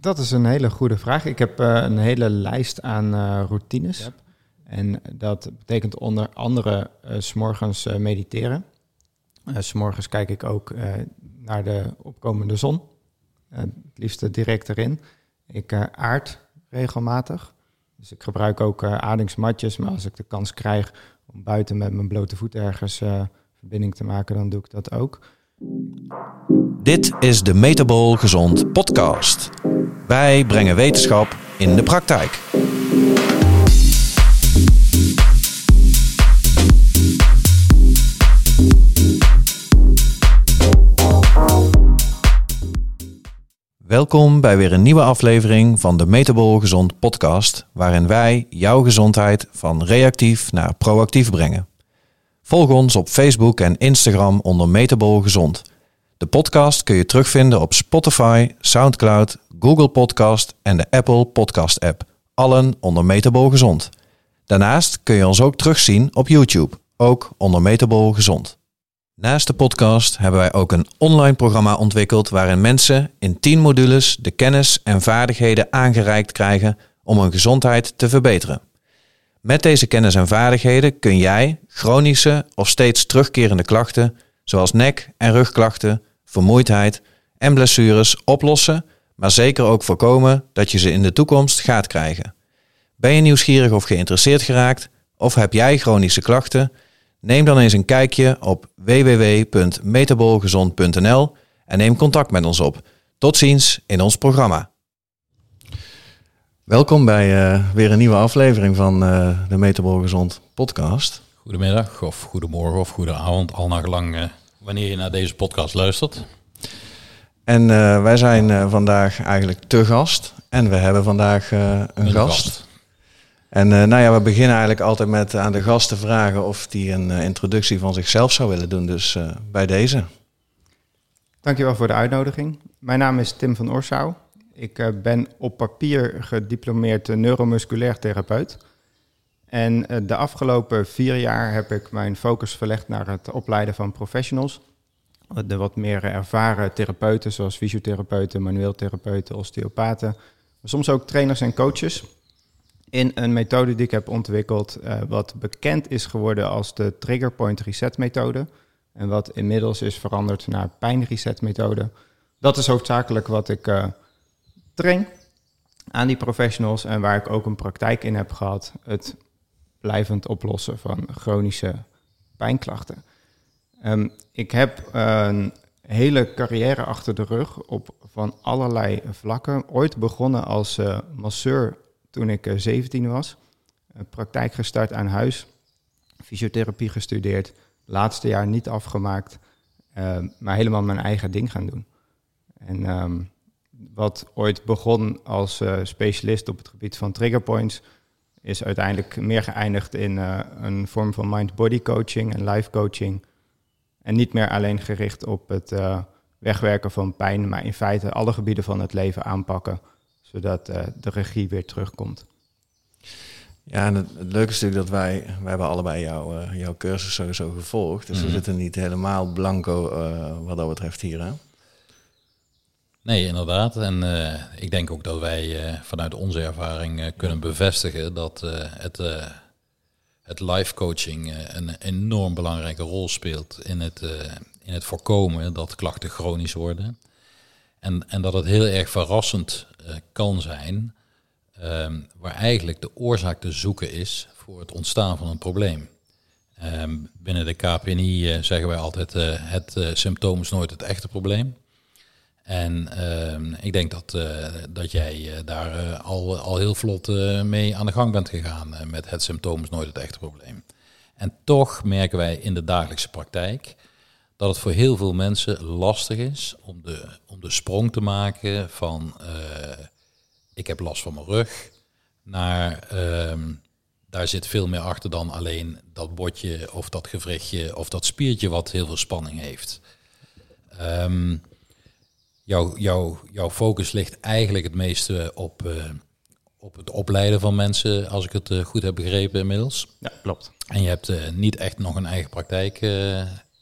Dat is een hele goede vraag. Ik heb uh, een hele lijst aan uh, routines. Yep. En dat betekent onder andere uh, s'morgens mediteren. s'morgens kijk ik ook naar de opkomende zon. het liefst direct erin. Ik aard regelmatig. Dus ik gebruik ook aardingsmatjes. Maar als ik de kans krijg om buiten met mijn blote voet ergens verbinding te maken, dan doe ik dat ook. Dit is de Metabol Gezond podcast. Wij brengen wetenschap in de praktijk. Welkom bij weer een nieuwe aflevering van de Metabol Gezond podcast, waarin wij jouw gezondheid van reactief naar proactief brengen. Volg ons op Facebook en Instagram onder Metabol Gezond. De podcast kun je terugvinden op Spotify, SoundCloud, Google Podcast en de Apple Podcast app. Allen onder Metabol Gezond. Daarnaast kun je ons ook terugzien op YouTube, ook onder Metabol Gezond. Naast de podcast hebben wij ook een online programma ontwikkeld waarin mensen in 10 modules de kennis en vaardigheden aangereikt krijgen om hun gezondheid te verbeteren. Met deze kennis en vaardigheden kun jij chronische of steeds terugkerende klachten, zoals nek- en rugklachten, vermoeidheid en blessures oplossen, maar zeker ook voorkomen dat je ze in de toekomst gaat krijgen. Ben je nieuwsgierig of geïnteresseerd geraakt, of heb jij chronische klachten? Neem dan eens een kijkje op www.metabolgezond.nl en neem contact met ons op. Tot ziens in ons programma. Welkom bij uh, weer een nieuwe aflevering van uh, de Metabol Gezond podcast. Goedemiddag of goedemorgen of goede avond, al naar gelang uh, wanneer je naar deze podcast luistert. En uh, wij zijn uh, vandaag eigenlijk te gast. En we hebben vandaag uh, een, gast. gast. En nou ja, we beginnen eigenlijk altijd met aan de gast te vragen of die een introductie van zichzelf zou willen doen. Dus bij deze. Dankjewel voor de uitnodiging. Mijn naam is Tim van Oorsouw. Ik ben op papier gediplomeerd neuromusculair therapeut. En uh, de afgelopen vier jaar heb ik mijn focus verlegd naar het opleiden van professionals. De wat meer ervaren therapeuten, zoals fysiotherapeuten, manueel therapeuten, osteopaten. Soms ook trainers en coaches. In een methode die ik heb ontwikkeld, uh, wat bekend is geworden als de Trigger Point Reset methode. En wat inmiddels is veranderd naar pijn reset methode. Dat is hoofdzakelijk wat ik train aan die professionals en waar ik ook een praktijk in heb gehad. Het blijvend oplossen van chronische pijnklachten. Um, ik heb een hele carrière achter de rug op van allerlei vlakken. Ooit begonnen als uh, masseur toen ik uh, 17 was. praktijk gestart aan huis. Fysiotherapie gestudeerd. Laatste jaar niet afgemaakt. Uh, maar helemaal mijn eigen ding gaan doen. En um, wat ooit begon als uh, specialist op het gebied van triggerpoints is uiteindelijk meer geëindigd in uh, een vorm van mind-body coaching en life coaching. En niet meer alleen gericht op het uh, wegwerken van pijn, maar in feite alle gebieden van het leven aanpakken, zodat de regie weer terugkomt. Ja, en het, het, leuke is natuurlijk dat wij, wij hebben allebei jou, jouw cursus sowieso gevolgd. Dus mm -hmm. we mhm. zitten niet helemaal blanco wat dat betreft hier. Hè? Nee, inderdaad. En uh, ik denk ook dat wij uh, vanuit onze ervaring uh, kunnen bevestigen dat het, het life coaching een enorm belangrijke rol speelt in het, in het voorkomen dat klachten chronisch worden. En, en dat het heel erg verrassend kan zijn, um, waar eigenlijk de oorzaak te zoeken is voor het ontstaan van een probleem. Um, binnen de KPNI zeggen wij altijd, het symptoom is nooit het echte probleem. En uh, ik denk dat, uh, dat jij uh, daar uh, al, al heel vlot mee aan de gang bent gegaan met het symptoom is nooit het echte probleem. En toch merken wij in de dagelijkse praktijk dat het voor heel veel mensen lastig is om de, om de sprong te maken van ik heb last van mijn rug naar ehm, daar zit veel meer achter dan alleen dat botje of dat gewrichtje of dat spiertje wat heel veel spanning heeft. Um, jouw, jouw, jouw focus ligt eigenlijk het meeste op, uh, op het opleiden van mensen, als ik het uh, goed heb begrepen inmiddels. Ja, klopt. En je hebt uh, niet echt nog een eigen praktijk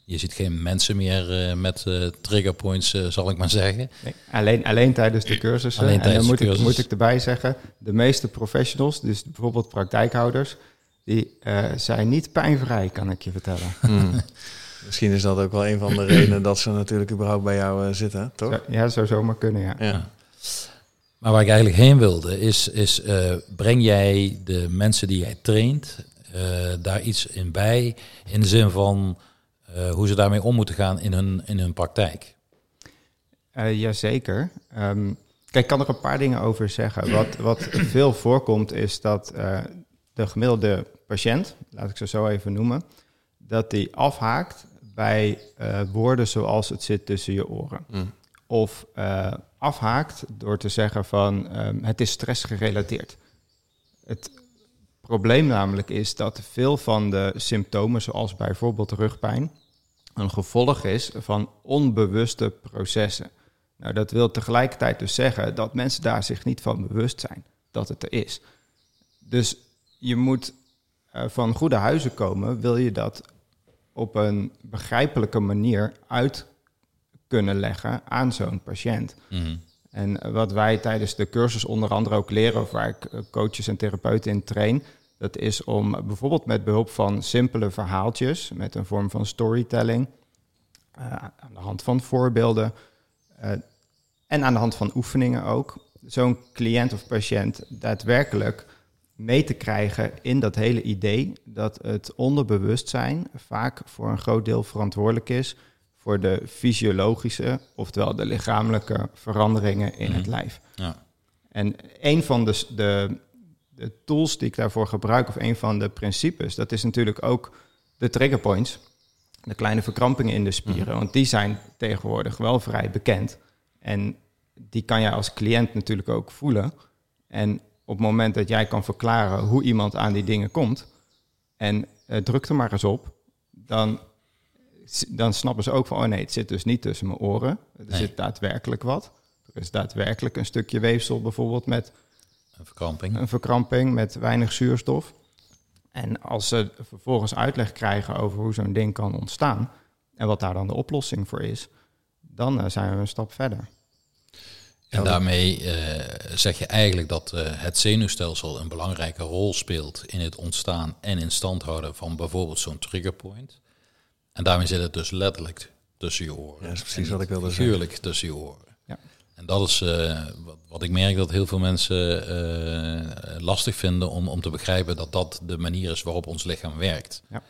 Je ziet geen mensen meer met trigger points, zal ik maar zeggen. Nee, alleen, alleen tijdens de cursussen. Alleen en dan moet, ik, moet ik erbij zeggen, de meeste professionals, dus bijvoorbeeld praktijkhouders, die zijn niet pijnvrij, kan ik je vertellen. Hmm. Misschien is dat ook wel een van de redenen dat ze natuurlijk überhaupt bij jou zitten, toch? ja, dat zou zomaar kunnen, ja. ja. Maar waar ik eigenlijk heen wilde, is, is uh, breng jij de mensen die jij traint uh, daar iets in bij, in de zin van uh, hoe ze daarmee om moeten gaan in hun, in hun praktijk? Jazeker. Um, kijk, ik kan er een paar dingen over zeggen. Wat, wat veel voorkomt is dat de gemiddelde patiënt, laat ik ze zo even noemen, dat die afhaakt bij woorden zoals het zit tussen je oren. Mm. Of afhaakt door te zeggen van um, het is stressgerelateerd. Het probleem namelijk is dat veel van de symptomen, zoals bijvoorbeeld rugpijn, een gevolg is van onbewuste processen. Nou, dat wil tegelijkertijd dus zeggen dat mensen daar zich niet van bewust zijn dat het er is. Dus je moet uh, van goede huizen komen, wil je dat op een begrijpelijke manier uit kunnen leggen aan zo'n patiënt. Mhm. En wat wij tijdens de cursus onder andere ook leren, of waar ik eh, coaches en therapeuten in train, dat is om bijvoorbeeld met behulp van simpele verhaaltjes, met een vorm van storytelling, uh, aan de hand van voorbeelden uh, en aan de hand van oefeningen ook, zo'n cliënt of patiënt daadwerkelijk mee te krijgen in dat hele idee dat het onderbewustzijn vaak voor een groot deel verantwoordelijk is voor de fysiologische, oftewel de lichamelijke veranderingen in het mhm. lijf. Ja. En een van de, de, de, tools die ik daarvoor gebruik, of een van de principes, dat is natuurlijk ook de trigger points. De kleine verkrampingen in de spieren, mhm. want die zijn tegenwoordig wel vrij bekend. En die kan jij als cliënt natuurlijk ook voelen. En op het moment dat jij kan verklaren hoe iemand aan die dingen komt, en uh, druk er maar eens op, dan dan snappen ze ook van, oh nee, het zit dus niet tussen mijn oren. Er zit daadwerkelijk wat. Er is daadwerkelijk een stukje weefsel bijvoorbeeld met een verkramping. Een verkramping met weinig zuurstof. En als ze vervolgens uitleg krijgen over hoe zo'n ding kan ontstaan en wat daar dan de oplossing voor is, dan uh, zijn we een stap verder. En daarmee uh, zeg je eigenlijk dat uh, het zenuwstelsel een belangrijke rol speelt in het ontstaan en in stand houden van bijvoorbeeld zo'n triggerpoint. En daarmee zit het dus letterlijk tussen je oren. Ja, dat is precies wat ik wilde zeggen. Natuurlijk tussen je oren. Ja. En dat is uh, wat, wat, ik merk dat heel veel mensen lastig vinden om, om te begrijpen dat dat de manier is waarop ons lichaam werkt. Ja,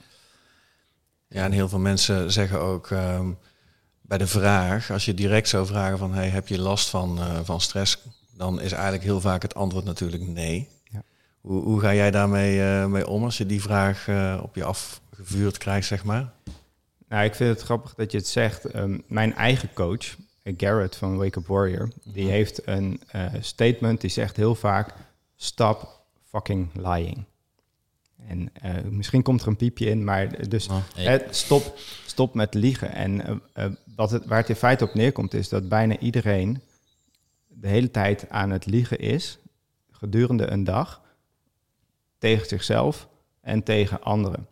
ja en heel veel mensen zeggen ook um, bij de vraag, als je direct zou vragen van hey, heb je last van, uh, van stress, dan is eigenlijk heel vaak het antwoord natuurlijk nee. Ja. Hoe, hoe ga jij daarmee mee om als je die vraag op je afgevuurd krijgt, zeg maar? Nou, ik vind het grappig dat je het zegt. Ehm, mijn eigen coach, Garrett van Wake Up Warrior, die mhm. heeft een statement die zegt heel vaak: Stop fucking lying. En uh, misschien komt er een piepje in, maar dus oh, stop, stop met liegen. En uh, wat het, waar het in feite op neerkomt, is dat bijna iedereen de hele tijd aan het liegen is, gedurende een dag, tegen zichzelf en tegen anderen.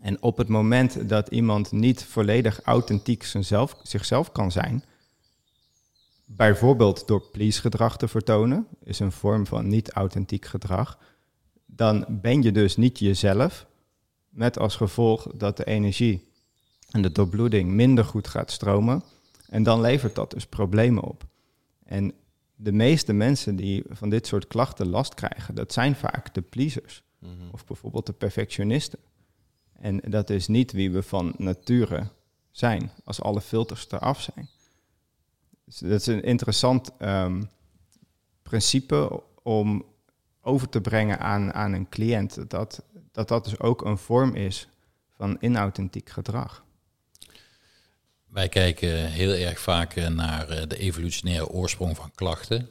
En op het moment dat iemand niet volledig authentiek zichzelf, zichzelf kan zijn, bijvoorbeeld door please-gedrag te vertonen, is een vorm van niet-authentiek gedrag, dan ben je dus niet jezelf, met als gevolg dat de energie en de doorbloeding minder goed gaat stromen. En dan levert dat dus problemen op. En de meeste mensen die van dit soort klachten last krijgen, dat zijn vaak de pleasers. Mhm. Of bijvoorbeeld de perfectionisten. En dat is niet wie we van nature zijn, als alle filters eraf zijn. Dus dat is een interessant um, principe om over te brengen aan, aan een cliënt. Dat, dat dat dus ook een vorm is van inauthentiek gedrag. Wij kijken heel erg vaak eh, naar eh, de evolutionaire oorsprong van klachten.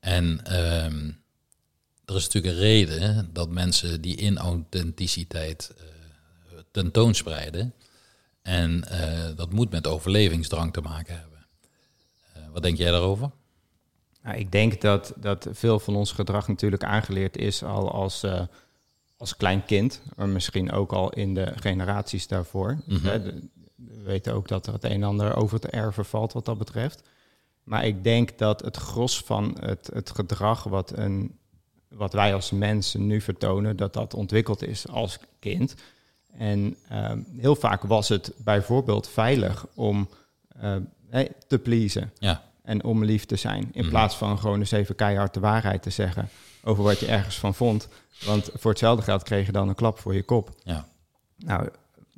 En um, er is natuurlijk een reden dat mensen die inauthenticiteit uh, tentoonspreiden. En uh, dat moet met overlevingsdrang te maken hebben. Uh, wat denk jij daarover? Nou, ik denk dat, dat veel van ons gedrag natuurlijk aangeleerd is al als, uh, als klein kind, maar misschien ook al in de generaties daarvoor. Mm -hmm. We weten ook dat er het een en ander over te erven valt wat dat betreft. Maar ik denk dat het gros van het, het gedrag wat, een, wat wij als mensen nu vertonen, dat dat ontwikkeld is als kind. En ehm, heel vaak was het bijvoorbeeld veilig om uh, te pleasen. Ja. En om lief te zijn. In Mhm. plaats van gewoon eens even keihard de waarheid te zeggen over wat je ergens van vond. Want voor hetzelfde geld kreeg je dan een klap voor je kop. Ja. Nou,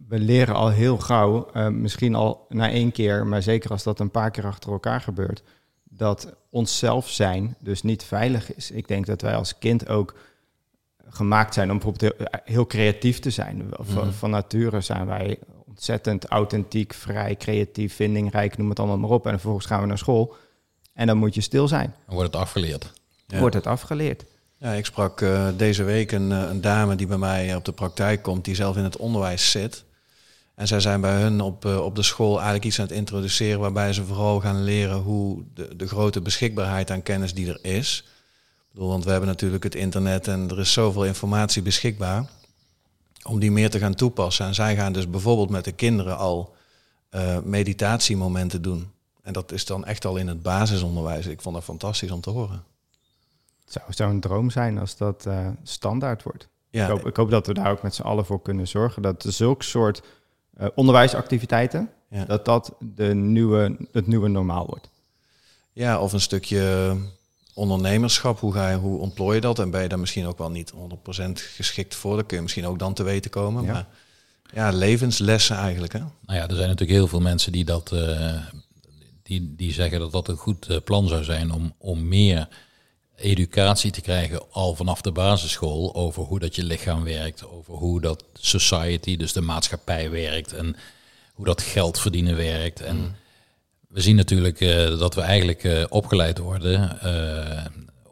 we leren al heel gauw, eh, misschien al na één keer, maar zeker als dat een paar keer achter elkaar gebeurt, dat onszelf zijn dus niet veilig is. Ik denk dat wij als kind ook gemaakt zijn om bijvoorbeeld heel, heel creatief te zijn. Van, Mhm. van nature zijn wij ontzettend authentiek, vrij, creatief, vindingrijk, noem het allemaal maar op. En vervolgens gaan we naar school en dan moet je stil zijn. Dan wordt het afgeleerd. Ja. Wordt het afgeleerd. Ja, ik sprak eh, deze week een, eh, een dame die bij mij op de praktijk komt, die zelf in het onderwijs zit. En zij zijn bij hun op, eh, op de school eigenlijk iets aan het introduceren waarbij ze vooral gaan leren hoe de, de grote beschikbaarheid aan kennis die er is. Ik bedoel, want we hebben natuurlijk het internet en er is zoveel informatie beschikbaar. Om die meer te gaan toepassen. En zij gaan dus bijvoorbeeld met de kinderen al meditatiemomenten doen. En dat is dan echt al in het basisonderwijs. Ik vond dat fantastisch om te horen. Het zou, zou een droom zijn als dat eh, standaard wordt. Ja, Ik, hoop, ik hoop dat we daar ook met z'n allen voor kunnen zorgen. Dat zulke soort eh, onderwijsactiviteiten, ja. dat dat de nieuwe, het nieuwe normaal wordt. Ja, of een stukje ondernemerschap. Hoe, ga je, hoe ontplooi je dat? En ben je daar misschien ook wel niet 100% geschikt voor? Dan kun je misschien ook dan te weten komen. Ja. Maar ja, levenslessen eigenlijk. Hè? Nou ja, er zijn natuurlijk heel veel mensen die dat eh, die, die zeggen dat dat een goed plan zou zijn om, om meer educatie te krijgen al vanaf de basisschool over hoe dat je lichaam werkt, over hoe dat society, dus de maatschappij werkt en hoe dat geld verdienen werkt. En we zien natuurlijk eh, dat we eigenlijk eh, opgeleid worden eh,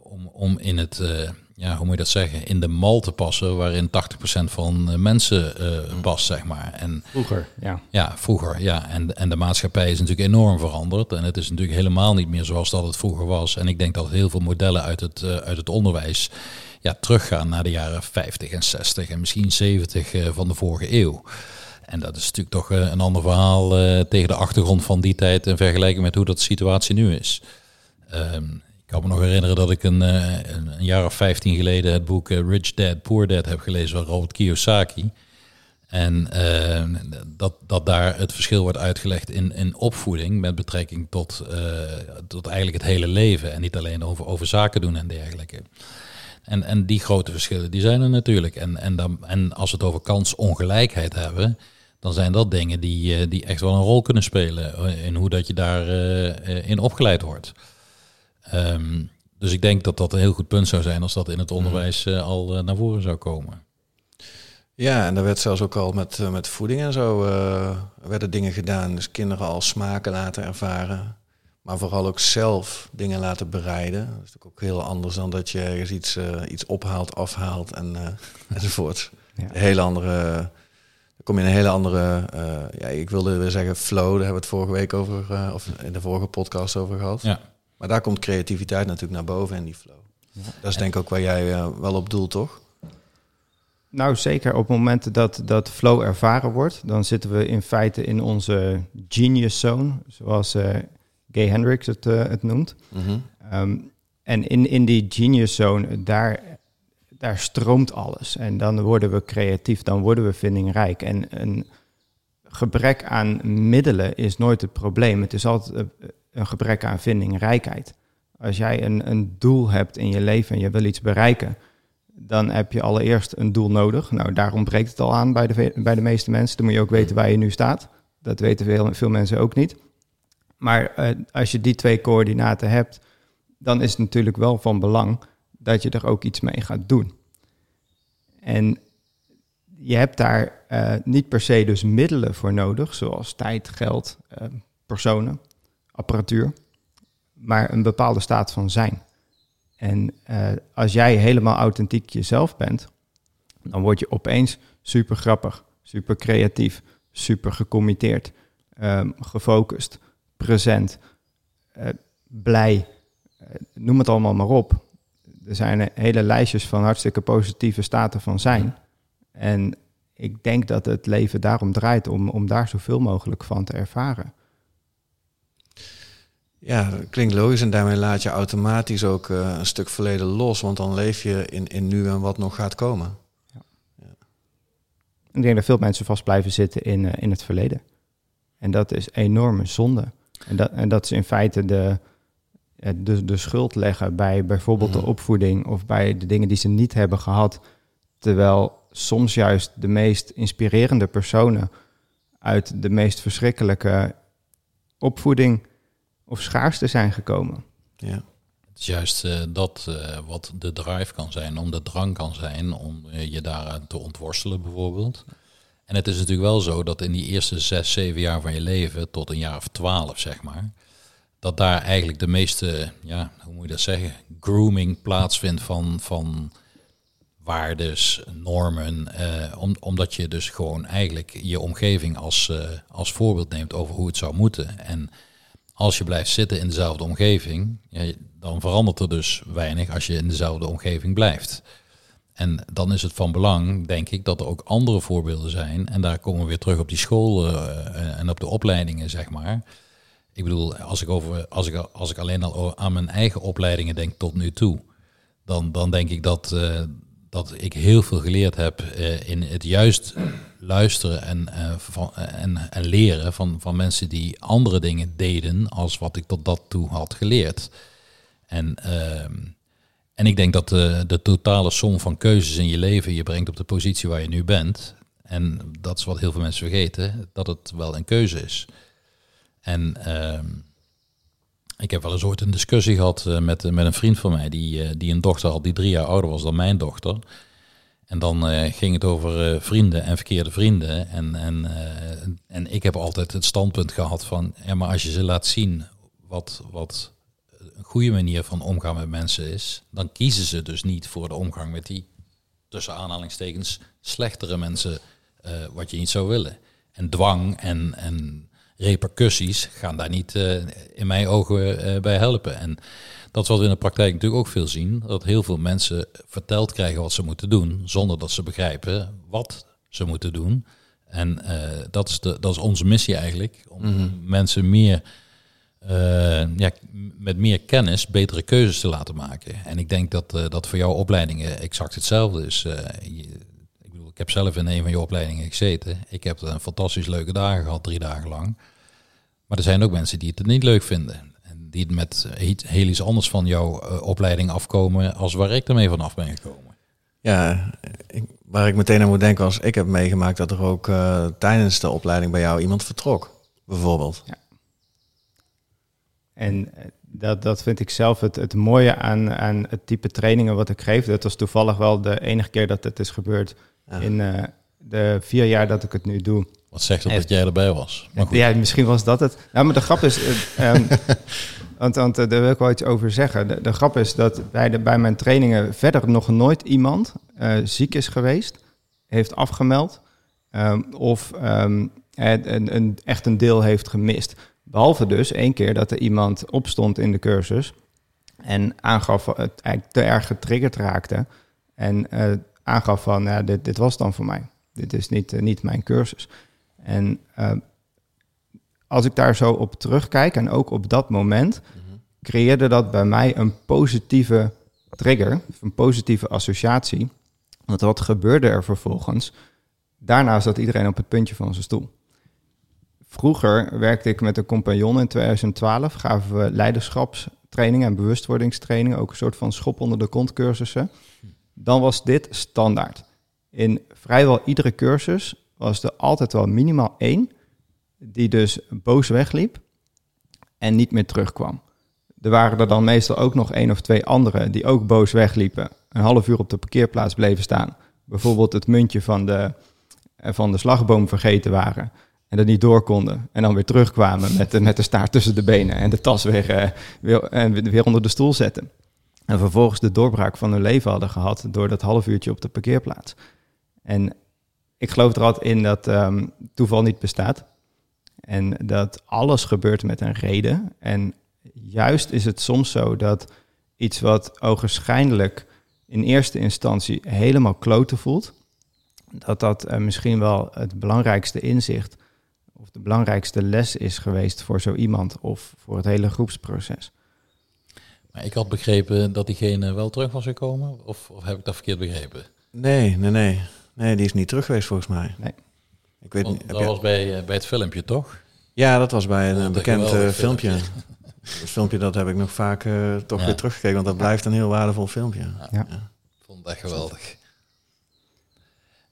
om, om in het, ja, hoe moet je dat zeggen, in de mal te passen waarin 80% van eh, mensen eh, past, zeg maar. En Vroeger, ja. ja, vroeger, ja. En, en de maatschappij is natuurlijk enorm veranderd. En het is natuurlijk helemaal niet meer zoals dat het vroeger was. En ik denk dat heel veel modellen uit het, eh, uit het onderwijs ja, teruggaan naar de jaren 50 en 60 en misschien 70 eh, van de vorige eeuw. En dat is natuurlijk toch een ander verhaal tegen de achtergrond van die tijd in vergelijking met hoe dat de situatie nu is. Ik kan me nog herinneren dat ik een, eh, een, een jaar of 15 geleden het boek eh, Rich Dad, Poor Dad heb gelezen van Robert Kiyosaki. En eh, dat, dat daar het verschil wordt uitgelegd in, in opvoeding met betrekking tot, tot eigenlijk het hele leven. En niet alleen over, over zaken doen en dergelijke. En, en die grote verschillen, die zijn er natuurlijk. En, en, dan, en als we het over kansongelijkheid hebben, dan zijn dat dingen die, die echt wel een rol kunnen spelen in hoe dat je daarin in opgeleid wordt. Ehm, dus ik denk dat dat een heel goed punt zou zijn als dat in het onderwijs eh, al eh, naar voren zou komen. Ja, en er werd zelfs ook al met, eh, met voeding en zo eh, werden dingen gedaan. Dus kinderen al smaken laten ervaren. Maar vooral ook zelf dingen laten bereiden. Dat is natuurlijk ook heel anders dan dat je ergens iets, iets ophaalt, afhaalt en, eh enzovoort. Ja. Een hele andere... Dan kom je in een hele andere... eh, ja, ik wilde weer zeggen flow. Daar hebben we het vorige week over... eh, of in de vorige podcast over gehad. Ja. Maar daar komt creativiteit natuurlijk naar boven in die flow. Dat is denk ik ook waar jij eh, wel op doelt, toch? Nou, zeker op momenten dat, dat flow ervaren wordt, dan zitten we in feite in onze genius zone, zoals eh, Gay Hendricks het, eh, het noemt. Mhm. Ehm, en in, in die genius zone, daar, daar stroomt alles. En dan worden we creatief, dan worden we vindingrijk. En een gebrek aan middelen is nooit het probleem. Het is altijd eh, een gebrek aan vindingrijkheid. Als jij een, een doel hebt in je leven en je wil iets bereiken, dan heb je allereerst een doel nodig. Nou, daar ontbreekt het al aan bij de, bij de meeste mensen. Dan moet je ook weten waar je nu staat. Dat weten veel, veel mensen ook niet. Maar eh, als je die twee coördinaten hebt, dan is het natuurlijk wel van belang dat je er ook iets mee gaat doen. En je hebt daar eh, niet per se dus middelen voor nodig, zoals tijd, geld, eh, personen, apparatuur, maar een bepaalde staat van zijn. En eh, als jij helemaal authentiek jezelf bent, dan word je opeens super grappig, super creatief, super gecommitteerd, ehm, gefocust, present, blij, noem het allemaal maar op. Er zijn hele lijstjes van hartstikke positieve staten van zijn. En ik denk dat het leven daarom draait om, om daar zoveel mogelijk van te ervaren. Ja, dat klinkt logisch en daarmee laat je automatisch ook uh, een stuk verleden los, want dan leef je in, in nu en wat nog gaat komen. Ja. Ja. Ik denk dat veel mensen vast blijven zitten in, uh, in het verleden. En dat is enorme zonde. En dat, en dat is in feite de, de, de schuld leggen bij bijvoorbeeld de mhm. opvoeding of bij de dingen die ze niet hebben gehad. Terwijl soms juist de meest inspirerende personen uit de meest verschrikkelijke opvoeding of schaarste zijn gekomen. Ja. Het is juist uh, dat uh, wat de drive kan zijn, om de drang kan zijn om uh, je daaraan te ontworstelen bijvoorbeeld. En het is natuurlijk wel zo dat in die eerste zes, zeven jaar van je leven, tot een jaar of twaalf zeg maar, dat daar eigenlijk de meeste, ja, hoe moet je dat zeggen, grooming plaatsvindt van, van waardes, normen, om, omdat je dus gewoon eigenlijk je omgeving als, als voorbeeld neemt over hoe het zou moeten. En als je blijft zitten in dezelfde omgeving, ja, dan verandert er dus weinig als je in dezelfde omgeving blijft. En dan is het van belang, denk ik, dat er ook andere voorbeelden zijn. En daar komen we weer terug op die school uh, en op de opleidingen, zeg maar. Ik bedoel, als ik, over, als ik, als ik alleen al aan mijn eigen opleidingen denk tot nu toe, dan, dan denk ik dat, dat ik heel veel geleerd heb uh, in het juist luisteren en, uh, van, en, en leren van, van mensen die andere dingen deden als wat ik tot dat toe had geleerd. En, uh, en ik denk dat de, de totale som van keuzes in je leven je brengt op de positie waar je nu bent. En dat is wat heel veel mensen vergeten, dat het wel een keuze is. En uh, ik heb wel eens ooit een discussie gehad uh, met, met een vriend van mij, die, uh, die een dochter had die drie jaar ouder was dan mijn dochter. En dan ging het over vrienden en verkeerde vrienden. En, en, en ik heb altijd het standpunt gehad van, ja, maar als je ze laat zien wat, wat een goede manier van omgaan met mensen is, dan kiezen ze dus niet voor de omgang met die, tussen aanhalingstekens, slechtere mensen, wat je niet zou willen. En dwang en, en repercussies gaan daar niet in mijn ogen bij helpen. En dat is wat we in de praktijk natuurlijk ook veel zien. Dat heel veel mensen verteld krijgen wat ze moeten doen, zonder dat ze begrijpen wat ze moeten doen. En uh, dat, is de, dat is onze missie eigenlijk, om mm -hmm. mensen meer, uh, ja, met meer kennis betere keuzes te laten maken. En ik denk dat uh, dat voor jouw opleidingen exact hetzelfde is. Je, heb zelf in een van je opleidingen gezeten. Ik heb een fantastisch leuke dagen gehad, drie dagen lang. Maar er zijn ook mensen die het niet leuk vinden die met heel iets anders van jouw uh, opleiding afkomen als waar ik ermee vanaf ben gekomen. Ja, ik, waar ik meteen aan moet denken als ik heb meegemaakt dat er ook uh, tijdens de opleiding bij jou iemand vertrok, bijvoorbeeld. Ja. En eh, dat, dat vind ik zelf het, het mooie aan, aan het type trainingen wat ik geef. Dat was toevallig wel de enige keer dat het is gebeurd ja. in uh, de vier jaar dat ik het nu doe. Wat zegt dat, dat jij erbij was? Maar goed. Ja, misschien was dat het. Nou, maar de grap is, um, Want, want uh, daar wil ik wel iets over zeggen. De, de grap is dat bij, de, bij mijn trainingen verder nog nooit iemand uh, ziek is geweest, heeft afgemeld um, of um, een, een, echt een deel heeft gemist. Behalve dus één keer dat er iemand opstond in de cursus en aangaf het eigenlijk te erg getriggerd raakte en uh, aangaf van ja, dit, dit was dan voor mij. Dit is niet, niet mijn cursus. En als ik daar zo op terugkijk en ook op dat moment, creëerde dat bij mij een positieve trigger, een positieve associatie. Want wat gebeurde er vervolgens? Daarna zat iedereen op het puntje van zijn stoel. Vroeger werkte ik met een compagnon in 2012, gaven we leiderschapstraining en bewustwordingstraining, ook een soort van schop onder de kont cursussen. Dan was dit standaard. In vrijwel iedere cursus was er altijd wel minimaal één die dus boos wegliep en niet meer terugkwam. Er waren er dan meestal ook nog één of twee anderen die ook boos wegliepen, een half uur op de parkeerplaats bleven staan. Bijvoorbeeld het muntje van de, eh, van de slagboom vergeten waren en er niet door konden. En dan weer terugkwamen met de, met de staart tussen de benen en de tas weer, uh, weer, uh, weer onder de stoel zetten. En vervolgens de doorbraak van hun leven hadden gehad door dat half uurtje op de parkeerplaats. En ik geloof er altijd in dat um, toeval niet bestaat. En dat alles gebeurt met een reden. En juist is het soms zo dat iets wat ogenschijnlijk in eerste instantie helemaal kloten voelt, dat dat eh, misschien wel het belangrijkste inzicht of de belangrijkste les is geweest voor zo iemand of voor het hele groepsproces. Maar ik had begrepen dat diegene wel terug was gekomen, of, of heb ik dat verkeerd begrepen? Nee, nee, nee. Nee, die is niet terug geweest volgens mij. Nee. Ik weet Want niet. dat was bij, eh, bij het filmpje, toch? Ja, dat was bij een eh, dat bekend eh, filmpje. filmpje. Het filmpje dat heb ik nog vaak eh, toch Ja. weer teruggekeken, want dat blijft een heel waardevol filmpje. Ja. Ik vond het echt geweldig.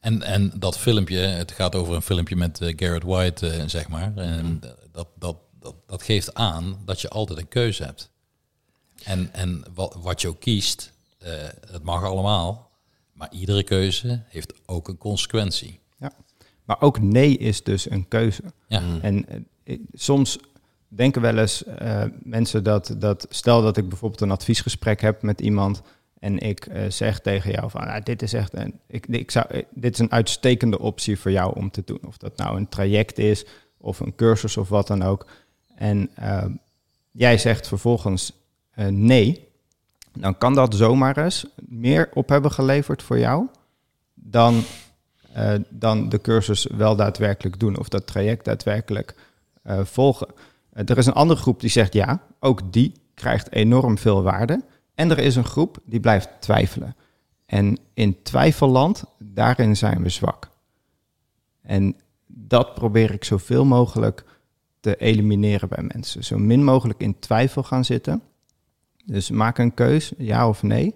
En, en dat filmpje, het gaat over een filmpje met eh, Garrett White, zeg maar. En dat, dat, dat, dat geeft aan dat je altijd een keuze hebt. En, en wat, wat je ook kiest, eh, het mag allemaal. Maar iedere keuze heeft ook een consequentie. Ja. Maar ook nee is dus een keuze. Ja, En eh, soms denken wel eens eh, mensen dat, dat, stel dat ik bijvoorbeeld een adviesgesprek heb met iemand en ik eh, zeg tegen jou van, ah, dit is echt een, ik, ik zou, dit is een uitstekende optie voor jou om te doen. Of dat nou een traject is of een cursus of wat dan ook. En jij zegt vervolgens eh, nee, dan kan dat zomaar eens meer op hebben geleverd voor jou dan, eh, dan de cursus wel daadwerkelijk doen of dat traject daadwerkelijk eh, volgen. Er is een andere groep die zegt ja, ook die krijgt enorm veel waarde. En er is een groep die blijft twijfelen. En in twijfelland, daarin zijn we zwak. En dat probeer ik zoveel mogelijk te elimineren bij mensen. Zo min mogelijk in twijfel gaan zitten. Dus maak een keus, ja of nee.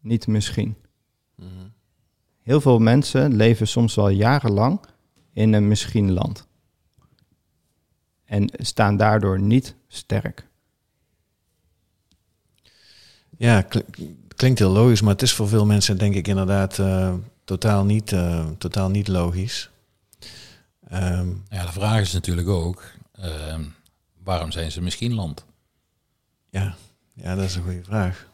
Niet misschien. Heel veel mensen leven soms wel jarenlang in een misschien land. En staan daardoor niet sterk. Ja, kl- klinkt heel logisch, maar het is voor veel mensen denk ik inderdaad eh, totaal, niet, eh, totaal niet logisch. Ehm, ja de vraag is natuurlijk ook, eh, waarom zijn ze misschien land? Ja. ja, dat is een goede vraag.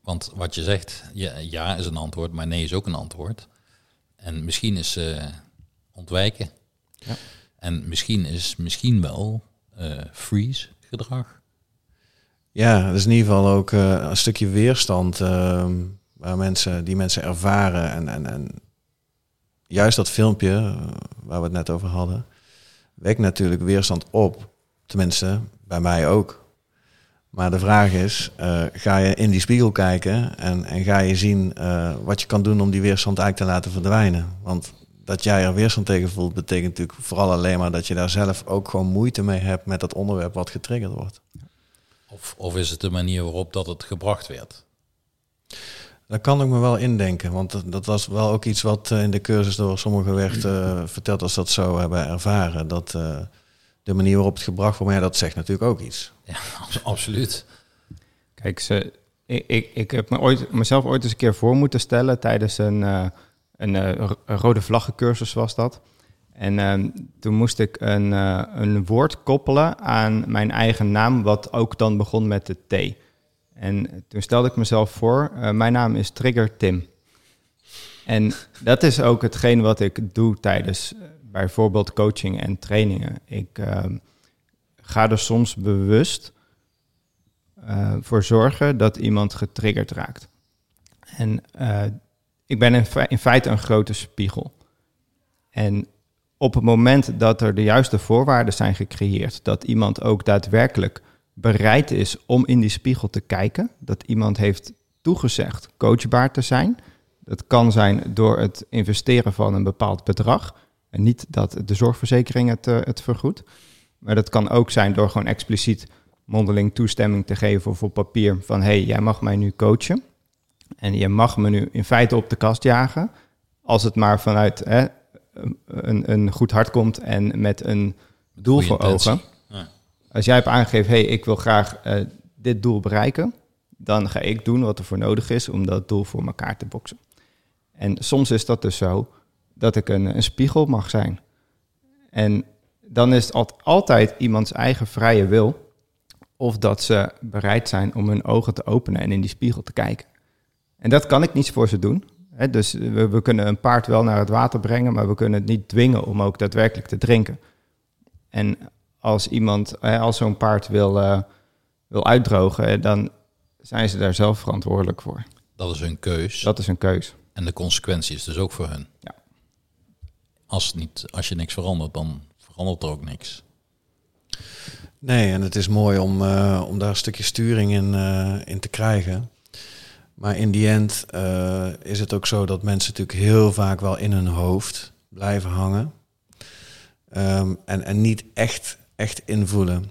Want wat je zegt, ja, ja is een antwoord, maar nee is ook een antwoord. En misschien is eh, ontwijken. Ja. En misschien is misschien wel eh, freeze gedrag. Ja, dat is in ieder geval ook eh, een stukje weerstand ehm, waar mensen, die mensen ervaren. En, en, en juist dat filmpje waar we het net over hadden, wekt natuurlijk weerstand op. Tenminste, bij mij ook. Maar de vraag is, eh, ga je in die spiegel kijken en, en ga je zien eh, wat je kan doen om die weerstand eigenlijk te laten verdwijnen? Want dat jij er weerstand tegen voelt, betekent natuurlijk vooral alleen maar dat je daar zelf ook gewoon moeite mee hebt met dat onderwerp wat getriggerd wordt. Of, of is het de manier waarop dat het gebracht werd? Daar kan ik me wel indenken, want dat, dat was wel ook iets wat eh, in de cursus door sommigen werd verteld als dat zo hebben ervaren. Dat de manier waarop het gebracht wordt, maar ja, dat zegt natuurlijk ook iets. Ja, absoluut. Kijk, ze, ik, ik, ik heb me ooit, mezelf ooit eens een keer voor moeten stellen tijdens een, eh, een, eh, een rode vlaggencursus was dat. En ehm, toen moest ik een, eh, een woord koppelen aan mijn eigen naam, wat ook dan begon met de T. En toen stelde ik mezelf voor, eh, mijn naam is Trigger Tim. En dat is ook hetgeen wat ik doe tijdens bijvoorbeeld coaching en trainingen. Ik ehm, ga er soms bewust eh, voor zorgen dat iemand getriggerd raakt. En eh, ik ben in, fe- in feite een grote spiegel. En op het moment dat er de juiste voorwaarden zijn gecreëerd, dat iemand ook daadwerkelijk bereid is om in die spiegel te kijken, dat iemand heeft toegezegd coachbaar te zijn. Dat kan zijn door het investeren van een bepaald bedrag. En niet dat de zorgverzekering het, eh, het vergoedt. Maar dat kan ook zijn door gewoon expliciet mondeling toestemming te geven of op papier van hé, hey, jij mag mij nu coachen. En je mag me nu in feite op de kast jagen. Als het maar vanuit hè, een, een goed hart komt en met een doel Goeie voor intentie. ogen. Ja. Als jij hebt aangegeven, hé, hey, ik wil graag eh, dit doel bereiken, dan ga ik doen wat er voor nodig is om dat doel voor elkaar te boksen. En soms is dat dus zo dat ik een, een spiegel mag zijn. En dan is het al- altijd iemands eigen vrije wil of dat ze bereid zijn om hun ogen te openen en in die spiegel te kijken. En dat kan ik niet voor ze doen. Dus we, we kunnen een paard wel naar het water brengen, maar we kunnen het niet dwingen om ook daadwerkelijk te drinken. En als iemand, als zo'n paard wil, eh, wil uitdrogen, dan zijn ze daar zelf verantwoordelijk voor. Dat is hun keus. Dat is een keus. En de consequentie is dus ook voor hun. Ja. Als, niet, als je niks verandert, dan verandert er ook niks. Nee, en het is mooi om, eh, om daar een stukje sturing in, eh, in te krijgen. Maar in die end eh, is het ook zo dat mensen natuurlijk heel vaak wel in hun hoofd blijven hangen. Ehm, en, en niet echt, echt invoelen.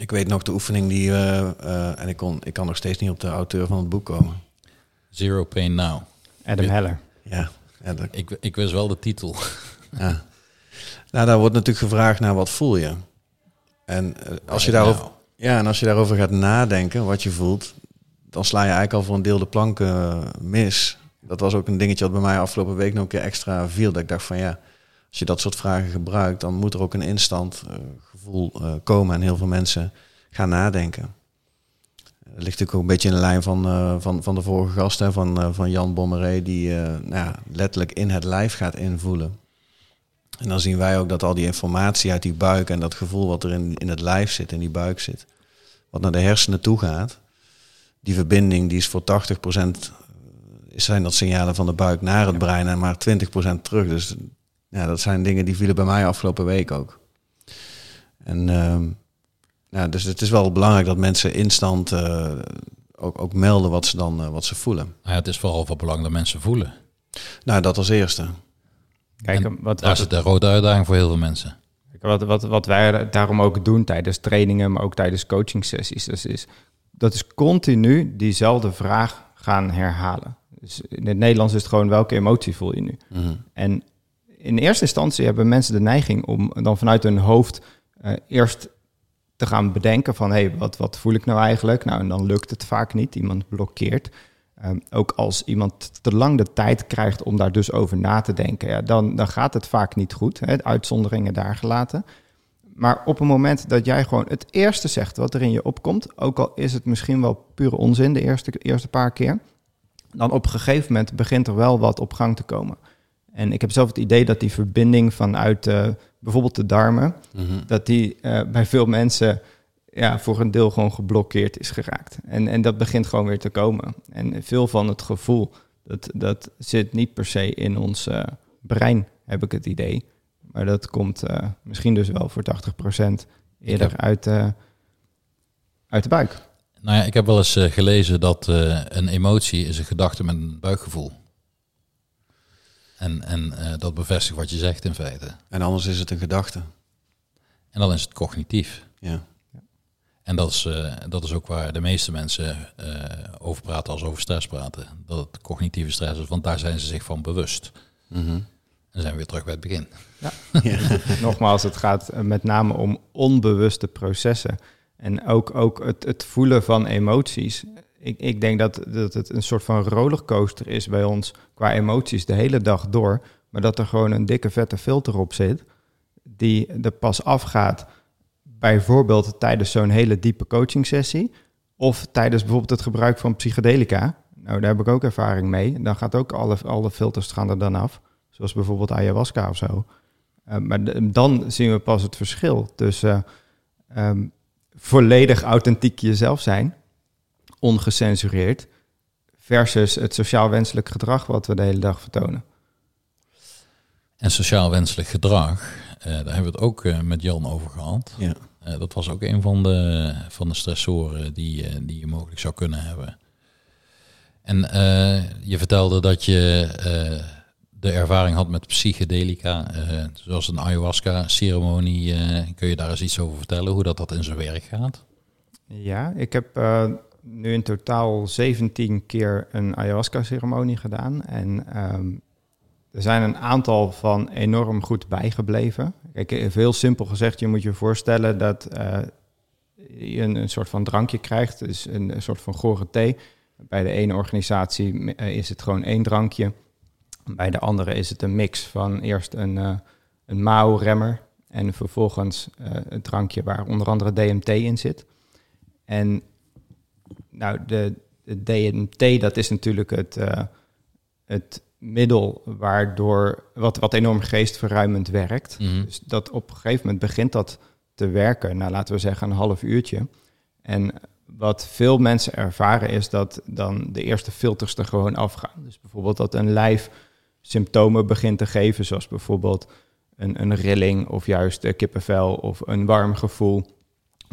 Ik weet nog de oefening die... en ik, kon, ik kan nog steeds niet op de auteur van het boek komen. Zero Pain Now. Adam Heller. Ja, ja dat, Ik, ik wist wel de titel. ja. Nou, daar wordt natuurlijk gevraagd naar wat voel je. En eh, als je daarover, Nou, ja, en als je daarover gaat nadenken, wat je voelt, dan sla je eigenlijk al voor een deel de plank eh, mis. Dat was ook een dingetje wat bij mij afgelopen week nog een keer extra viel. Dat ik dacht van ja, als je dat soort vragen gebruikt, dan moet er ook een instant eh, gevoel komen. En heel veel mensen gaan nadenken. Dat ligt natuurlijk ook een beetje in de lijn van, van, van de vorige gast, hè, van, van Jan Bommeré, die nou ja, letterlijk in het lijf gaat invoelen. En dan zien wij ook dat al die informatie uit die buik en dat gevoel wat er in, in het lijf zit, in die buik zit, wat naar de hersenen toe gaat, die verbinding die is voor 80% zijn dat signalen van de buik naar het brein en maar 20% terug. Dus ja, dat zijn dingen die vielen bij mij afgelopen week ook. En ehm, ja, dus het is wel belangrijk dat mensen instant eh, ook, ook melden wat ze dan eh, wat ze voelen. Nou ja, het is vooral van belang dat mensen voelen. Nou, dat als eerste. Kijk, En wat, Daar wat, zit de rode uitdaging voor heel veel mensen. wat, wat, wat wij daarom ook doen tijdens trainingen, maar ook tijdens coaching sessies, dat is, dat is continu diezelfde vraag gaan herhalen. Dus in het Nederlands is het gewoon welke emotie voel je nu? Mhm. En in eerste instantie hebben mensen de neiging om dan vanuit hun hoofd eh, eerst te gaan bedenken van hé, hey, wat, wat voel ik nou eigenlijk? Nou, en dan lukt het vaak niet. Iemand blokkeert. Ehm, ook als iemand te lang de tijd krijgt om daar dus over na te denken, ja, dan, dan gaat het vaak niet goed. Hè? Uitzonderingen daar gelaten. Maar op het moment dat jij gewoon het eerste zegt wat er in je opkomt, ook al is het misschien wel pure onzin de eerste, eerste paar keer, dan op een gegeven moment begint er wel wat op gang te komen. En ik heb zelf het idee dat die verbinding vanuit eh, bijvoorbeeld de darmen, Mhm. dat die eh, bij veel mensen ja, voor een deel gewoon geblokkeerd is geraakt. En, en dat begint gewoon weer te komen. En veel van het gevoel, dat, dat zit niet per se in ons eh, brein, heb ik het idee. Maar dat komt eh, misschien dus wel voor 80% eerder heb- uit, eh, uit de buik. Nou ja, ik heb wel eens gelezen dat eh, een emotie is een gedachte met een buikgevoel. En, en eh, dat bevestigt wat je zegt in feite. En anders is het een gedachte. En dan is het cognitief. Ja. En dat is, eh, dat is ook waar de meeste mensen eh, over praten als over stress praten. Dat het cognitieve stress is, want daar zijn ze zich van bewust. Mhm. En dan zijn we weer terug bij het begin. Nogmaals, het gaat eh, met name om onbewuste processen. En ook, ook het, het voelen van emoties. Ik, ik denk dat, dat het een soort van rollercoaster is bij ons qua emoties de hele dag door. Maar dat er gewoon een dikke vette filter op zit. Die er pas afgaat bijvoorbeeld tijdens zo'n hele diepe coaching sessie. Of tijdens bijvoorbeeld het gebruik van psychedelica. Nou, daar heb ik ook ervaring mee. Dan gaat ook alle, alle filters gaan er dan af. Zoals bijvoorbeeld ayahuasca of zo. Uh, maar de, dan zien we pas het verschil tussen uh, um, volledig authentiek jezelf zijn, ongecensureerd, versus het sociaal wenselijk gedrag wat we de hele dag vertonen. En sociaal wenselijk gedrag, uh, daar hebben we het ook uh, met Jan over gehad. Ja. Uh, dat was ook een van de, van de stressoren die, uh, die je mogelijk zou kunnen hebben. En je vertelde dat je de ervaring had met psychedelica, zoals een ayahuasca-ceremonie. kun je daar eens iets over vertellen, hoe dat, dat in zijn werk gaat? Ja, ik heb nu in totaal 17 keer een ayahuasca-ceremonie gedaan. En um, er zijn een aantal van enorm goed bijgebleven. Kijk, heel simpel gezegd, je moet je voorstellen dat uh, je een, soort van drankje krijgt. Dus een, een soort van gore thee. Bij de ene organisatie uh, is het gewoon één drankje. Bij de andere is het een mix van eerst een, uh, een mao-remmer en vervolgens het drankje waar onder andere DMT in zit. En nou, de, de DMT, dat is natuurlijk het, het middel waardoor wat, wat enorm geestverruimend werkt. Mhm. Dus dat op een gegeven moment begint dat te werken, nou laten we zeggen een half uurtje. En wat veel mensen ervaren is dat dan de eerste filters er gewoon afgaan. Dus bijvoorbeeld dat een lijf symptomen begint te geven, zoals bijvoorbeeld een, een rilling of juist een kippenvel of een warm gevoel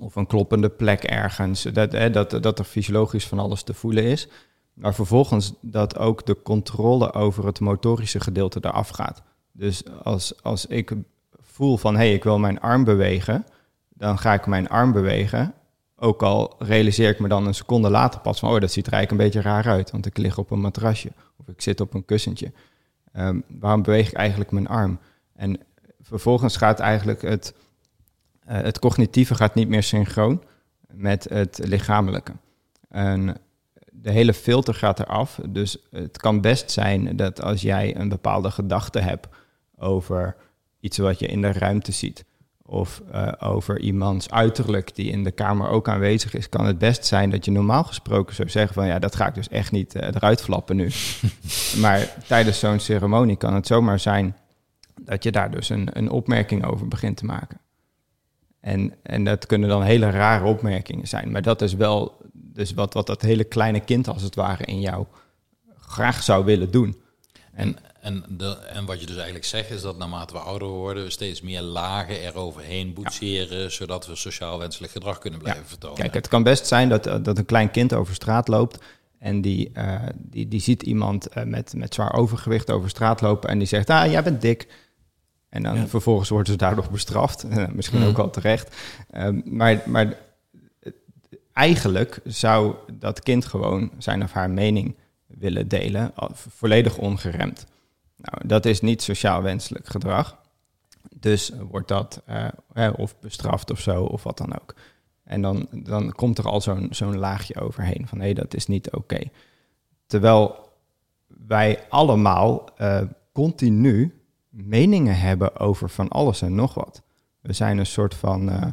of een kloppende plek ergens. Dat, hè, dat, dat er fysiologisch van alles te voelen is. Maar vervolgens dat ook de controle over het motorische gedeelte eraf gaat. Dus als, als ik voel van hé, hey, ik wil mijn arm bewegen, dan ga ik mijn arm bewegen. Ook al realiseer ik me dan een seconde later pas van, oh, dat ziet er eigenlijk een beetje raar uit, want ik lig op een matrasje of ik zit op een kussentje. Ehm, waarom beweeg ik eigenlijk mijn arm? En vervolgens gaat eigenlijk het, uh, het cognitieve gaat niet meer synchroon met het lichamelijke. En de hele filter gaat eraf. Dus het kan best zijn dat als jij een bepaalde gedachte hebt over iets wat je in de ruimte ziet, of uh, over iemands uiterlijk die in de kamer ook aanwezig is, kan het best zijn dat je normaal gesproken zou zeggen van ja, dat ga ik dus echt niet uh, eruit flappen nu. maar tijdens zo'n ceremonie kan het zomaar zijn dat je daar dus een, een opmerking over begint te maken. En, en dat kunnen dan hele rare opmerkingen zijn, maar dat is wel dus wat, wat dat hele kleine kind als het ware in jou graag zou willen doen. En, en, de, en wat je dus eigenlijk zegt is dat naarmate we ouder worden, we steeds meer lagen eroverheen boetseren, zodat we sociaal wenselijk gedrag kunnen blijven vertonen. Kijk, het kan best zijn dat, dat een klein kind over straat loopt en die, uh, die, die ziet iemand uh, met, met zwaar overgewicht over straat lopen en die zegt, ah, jij bent dik. En dan ja. vervolgens worden ze daardoor bestraft, misschien mm. ook al terecht. Um, maar, maar eigenlijk zou dat kind gewoon zijn of haar mening willen delen, volledig ongeremd. Nou, dat is niet sociaal wenselijk gedrag. Dus wordt dat uh, of bestraft of zo, of wat dan ook. En dan, dan komt er al zo'n zo'n laagje overheen van hé, hey, dat is niet oké. Terwijl wij allemaal uh, continu meningen hebben over van alles en nog wat. We zijn een soort van uh,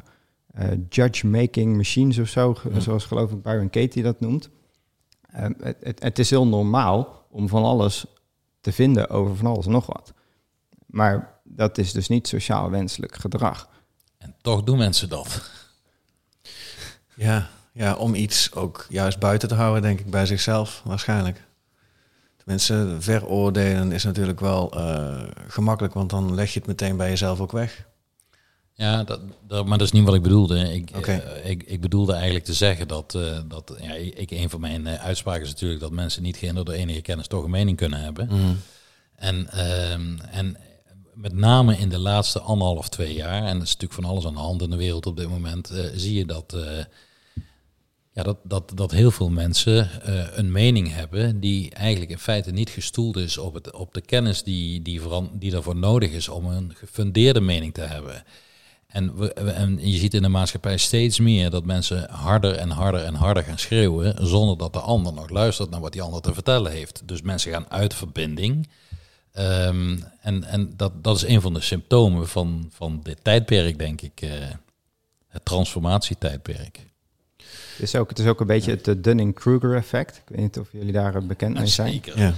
judge-making machines of zo, ja. zoals geloof ik Byron Katie dat noemt. Het, het, het is heel normaal om van alles te vinden over van alles en nog wat. Maar dat is dus niet sociaal wenselijk gedrag. En toch doen mensen dat. Ja, ja, om iets ook juist buiten te houden, denk ik, bij zichzelf waarschijnlijk. Tenminste, veroordelen is natuurlijk wel uh, gemakkelijk, want dan leg je het meteen bij jezelf ook weg. Ja, dat, dat, maar dat is niet wat ik bedoelde. Ik, okay. uh, ik, ik bedoelde eigenlijk te zeggen dat, uh, dat ja, ik, een van mijn uh, uitspraken is natuurlijk dat mensen niet gehinderd door enige kennis toch een mening kunnen hebben. Mm. En, ehm, en met name in de laatste anderhalf, twee jaar, en dat is natuurlijk van alles aan de hand in de wereld op dit moment, zie je dat, ja, dat, dat, dat heel veel mensen een mening hebben die eigenlijk in feite niet gestoeld is op, het, op de kennis die, die, die ervoor nodig is om een gefundeerde mening te hebben. En, we, en je ziet in de maatschappij steeds meer dat mensen harder en harder en harder gaan schreeuwen, zonder dat de ander nog luistert naar wat die ander te vertellen heeft. Dus mensen gaan uit verbinding. Um, en en dat, dat is een van de symptomen van, van dit tijdperk, denk ik. Uh, het transformatietijdperk. Het is, ook, het is ook een beetje het Dunning-Kruger effect. Ik weet niet of jullie daar bekend mee zijn. Zeker. Ja.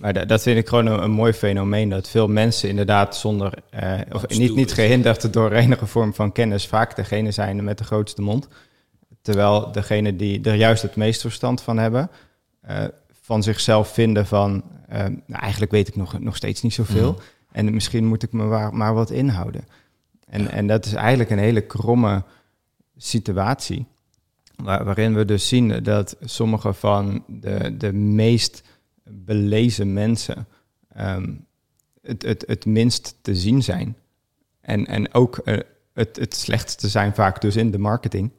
Maar dat vind ik gewoon een, een, mooi fenomeen. Dat veel mensen inderdaad zonder, uh, of niet, niet gehinderd door enige vorm van kennis, vaak degene zijn met de grootste mond. Terwijl degene die er juist het meest verstand van hebben, uh, van zichzelf vinden van, uh, nou, eigenlijk weet ik nog, nog steeds niet zoveel. Mm. En misschien moet ik me maar, maar wat inhouden. En, ja. en dat is eigenlijk een hele kromme situatie. Waar, waarin we dus zien dat sommige van de, de meest belezen mensen um, het, het, het minst te zien zijn. En, en ook uh, het, het slechtste zijn vaak dus in de marketing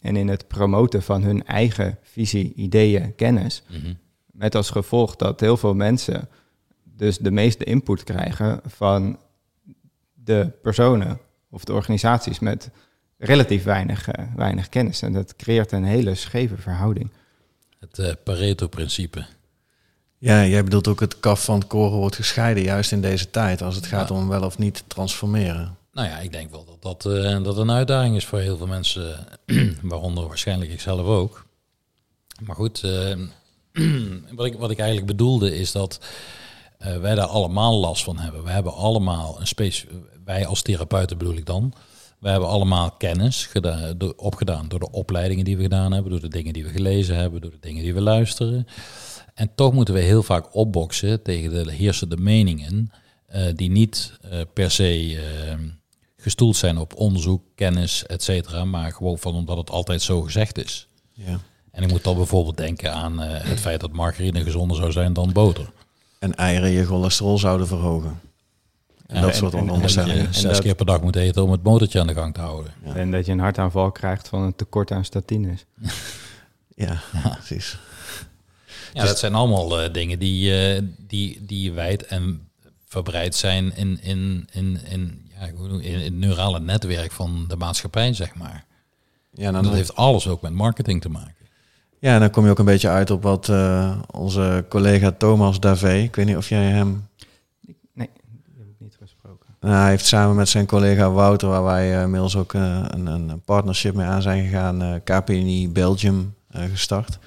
en in het promoten van hun eigen visie, ideeën, kennis. Mm -hmm. Met als gevolg dat heel veel mensen dus de meeste input krijgen van de personen of de organisaties met relatief weinig, uh, weinig kennis. En dat creëert een hele scheve verhouding. Het uh, Pareto-principe. Ja, jij bedoelt ook het kaf van het koren wordt gescheiden, juist in deze tijd, als het gaat ja. om wel of niet transformeren. Nou ja, ik denk wel dat dat, uh, dat een uitdaging is voor heel veel mensen, waaronder waarschijnlijk ikzelf ook. Maar goed, uh, wat, ik, wat ik eigenlijk bedoelde is dat uh, wij daar allemaal last van hebben. We hebben allemaal een space, wij als therapeuten bedoel ik dan, We hebben allemaal kennis gedaan, opgedaan door de opleidingen die we gedaan hebben, door de dingen die we gelezen hebben, door de dingen die we luisteren. En toch moeten we heel vaak opboksen tegen de heersende meningen, eh, die niet eh, per se eh, gestoeld zijn op onderzoek, kennis, et cetera, maar gewoon van omdat het altijd zo gezegd is. Ja. En ik moet dan bijvoorbeeld denken aan eh, het feit dat margarine gezonder zou zijn dan boter. En eieren je cholesterol zouden verhogen. En Ja, dat en- soort en- en- onderstellingen. je en zes dat- keer per dag moet eten om het motortje aan de gang te houden. Ja. En dat je een hartaanval krijgt van een tekort aan statines. Ja, precies. Ja, Dus- dat zijn allemaal eh, dingen die, eh, die, die wijd en verbreid zijn in, in, in, in, ja, hoe noem- in, in het neurale netwerk van de maatschappij, zeg maar. Ja, En nou, dat dan, heeft alles ook met marketing te maken. ja, dan kom je ook een beetje uit op wat eh, onze collega Thomas Davé, ik weet niet of jij hem Nee, die heb ik niet gesproken. Nou, hij heeft samen met zijn collega Wouter, waar wij inmiddels ook een, een partnership mee aan zijn gegaan, eh KPNI Belgium eh, gestart.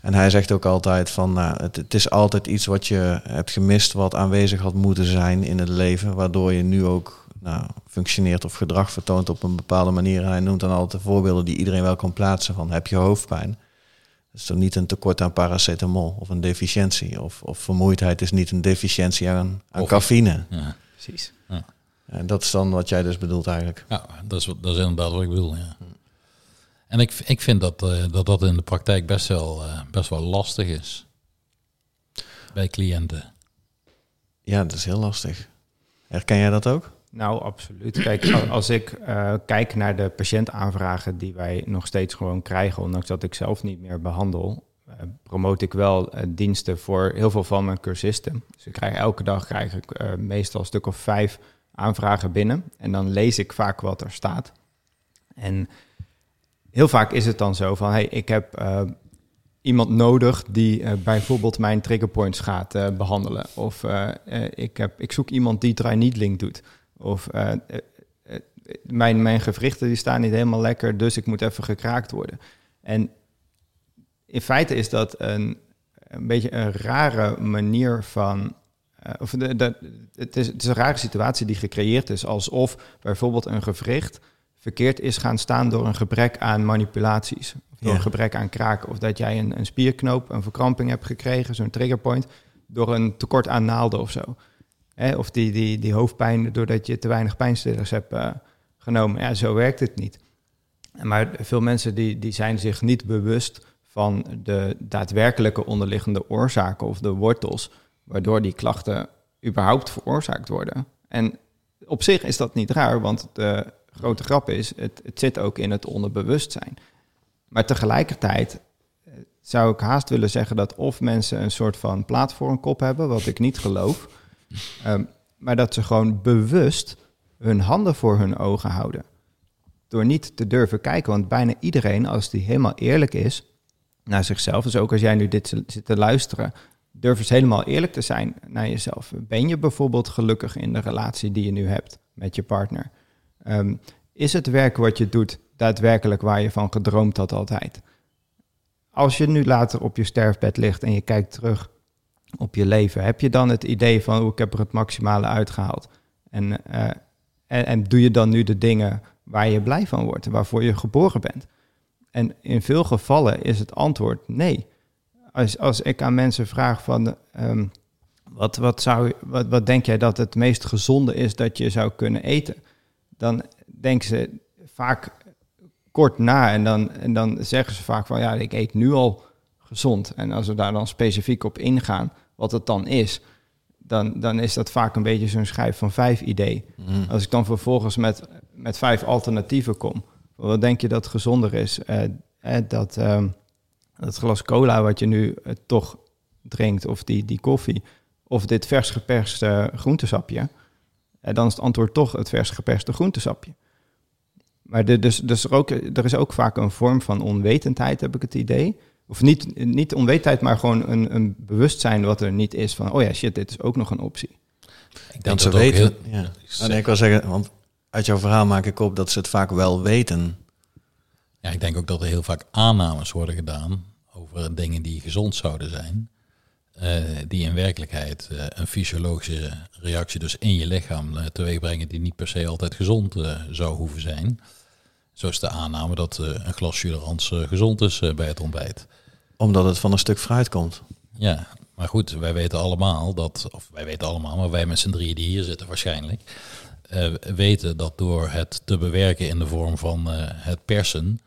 En hij zegt ook altijd van, nou, het, het is altijd iets wat je hebt gemist, wat aanwezig had moeten zijn in het leven, waardoor je nu ook nou, functioneert of gedrag vertoont op een bepaalde manier. En hij noemt dan altijd de voorbeelden die iedereen wel kan plaatsen van, heb je hoofdpijn? Dat is toch niet een tekort aan paracetamol of een deficiëntie. Of, of vermoeidheid is niet een deficiëntie aan, aan Of- cafeïne. Ja, Precies. En dat is dan wat jij dus bedoelt eigenlijk. ja dat, is, wat- dat is inderdaad wat ik bedoel, ja. En ik, ik vind dat, eh, dat dat in de praktijk best wel, eh, best wel lastig is. Bij cliënten. Ja, dat is heel lastig. Herken jij dat ook? Nou, absoluut. Kijk, al- als ik eh, kijk naar de patiëntaanvragen die wij nog steeds gewoon krijgen, ondanks dat ik zelf niet meer behandel, eh, promoot ik wel diensten voor heel veel van mijn cursisten. Dus ik krijg elke dag krijg ik eh, meestal een stuk of vijf aanvragen binnen. En dan lees ik vaak wat er staat. En heel vaak is het dan zo van, hey, ik heb eh, iemand nodig die eh, bijvoorbeeld mijn triggerpoints gaat eh, behandelen. Of ik, heb, ik zoek iemand die dry needling doet. Of mijn, mijn gewrichten die staan niet helemaal lekker, dus ik moet even gekraakt worden. En in feite is dat een, een beetje een rare manier van. of de, de, het, is, het is een rare situatie die gecreëerd is, alsof bijvoorbeeld een gewricht verkeerd is gaan staan door een gebrek aan manipulaties. Of door Ja. een gebrek aan kraken. Of dat jij een, een spierknoop, een verkramping hebt gekregen, zo'n triggerpoint, door een tekort aan naalden of zo. Of die, die, die hoofdpijn doordat je te weinig pijnstillers hebt eh, genomen. Ja, zo werkt het niet. Maar veel mensen die, die zijn zich niet bewust van de daadwerkelijke onderliggende oorzaken of de wortels, waardoor die klachten überhaupt veroorzaakt worden. En op zich is dat niet raar, want de grote grap is, het, het zit ook in het onderbewustzijn. Maar tegelijkertijd eh, zou ik haast willen zeggen dat of mensen een soort van plaat voor een kop hebben, wat ik niet geloof, ehm, maar dat ze gewoon bewust hun handen voor hun ogen houden. Door niet te durven kijken, want bijna iedereen, als die helemaal eerlijk is naar zichzelf, dus ook als jij nu dit zit te luisteren, durf eens helemaal eerlijk te zijn naar jezelf. Ben je bijvoorbeeld gelukkig in de relatie die je nu hebt met je partner? Ehm, is het werk wat je doet daadwerkelijk waar je van gedroomd had altijd? Als je nu later op je sterfbed ligt en je kijkt terug op je leven, heb je dan het idee van hoe ik heb er het maximale uitgehaald? En, eh, en, en doe je dan nu de dingen waar je blij van wordt, waarvoor je geboren bent? En in veel gevallen is het antwoord nee. Als, als ik aan mensen vraag van ehm, wat, wat, zou, wat, wat denk jij dat het meest gezonde is dat je zou kunnen eten? Dan denken ze vaak kort na en dan, en dan zeggen ze vaak van ja, ik eet nu al gezond. En als we daar dan specifiek op ingaan, wat het dan is, dan, dan is dat vaak een beetje zo'n schijf van vijf idee. Mhm. Als ik dan vervolgens met, met vijf alternatieven kom, wat denk je dat gezonder is? Eh, eh, dat, ehm, dat glas cola wat je nu eh, toch drinkt, of die, die koffie, of dit vers geperste groentesapje, eh, dan is het antwoord toch het vers geperste groentesapje. Maar de, dus, dus er, ook, er is ook vaak een vorm van onwetendheid, heb ik het idee. Of niet, niet onwetendheid, maar gewoon een, een bewustzijn wat er niet is van, oh ja, shit, dit is ook nog een optie. Ik ze dat ook weten. heel- ja. Oh, nee, ik wil zeggen, want uit jouw verhaal maak ik op dat ze het vaak wel weten. Ja, ik denk ook dat er heel vaak aannames worden gedaan over dingen die gezond zouden zijn. Eh, die in werkelijkheid eh, een fysiologische reactie dus in je lichaam uh, teweeg brengen die niet per se altijd gezond zou hoeven zijn. Zo is de aanname dat een glas Juderans gezond is bij het ontbijt. Omdat het van een stuk fruit komt. Ja, maar goed, wij weten allemaal dat, of wij weten allemaal, maar wij met z'n drieën die hier zitten waarschijnlijk, weten dat door het te bewerken in de vorm van het persen,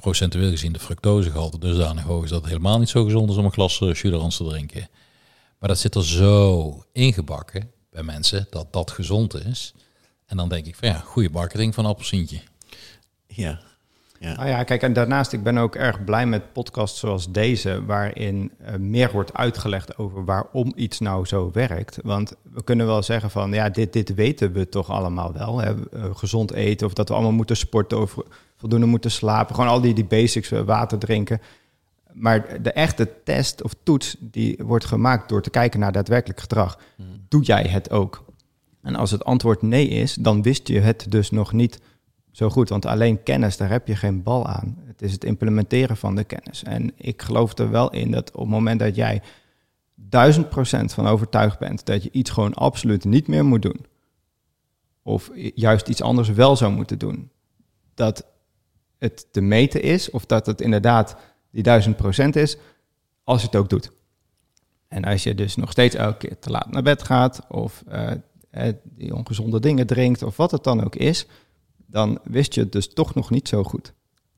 procentueel gezien de fructosegehalte dusdanig hoog is dat het helemaal niet zo gezond is om een glas uh, te drinken. Maar dat zit er zo ingebakken bij mensen dat dat gezond is. En dan denk ik van ja, goede marketing van appelsientje. Ja. Ja. Nou ja, kijk, en daarnaast, ik ben ook erg blij met podcasts zoals deze, waarin uh, meer wordt uitgelegd over waarom iets nou zo werkt. Want we kunnen wel zeggen van, ja, dit, dit weten we toch allemaal wel. Hè? Uh, gezond eten, of dat we allemaal moeten sporten, of voldoende moeten slapen. Gewoon al die, die basics, uh, water drinken. Maar de echte test of toets, die wordt gemaakt door te kijken naar daadwerkelijk gedrag. Hmm. Doe jij het ook? En als het antwoord nee is, dan wist je het dus nog niet zo goed. Want alleen kennis, daar heb je geen bal aan. Het is het implementeren van de kennis. En ik geloof er wel in dat op het moment dat jij duizend procent van overtuigd bent dat je iets gewoon absoluut niet meer moet doen, of juist iets anders wel zou moeten doen, dat het te meten is of dat het inderdaad die duizend procent is, als je het ook doet. En als je dus nog steeds elke keer te laat naar bed gaat of uh, die ongezonde dingen drinkt of wat het dan ook is, dan wist je het dus toch nog niet zo goed.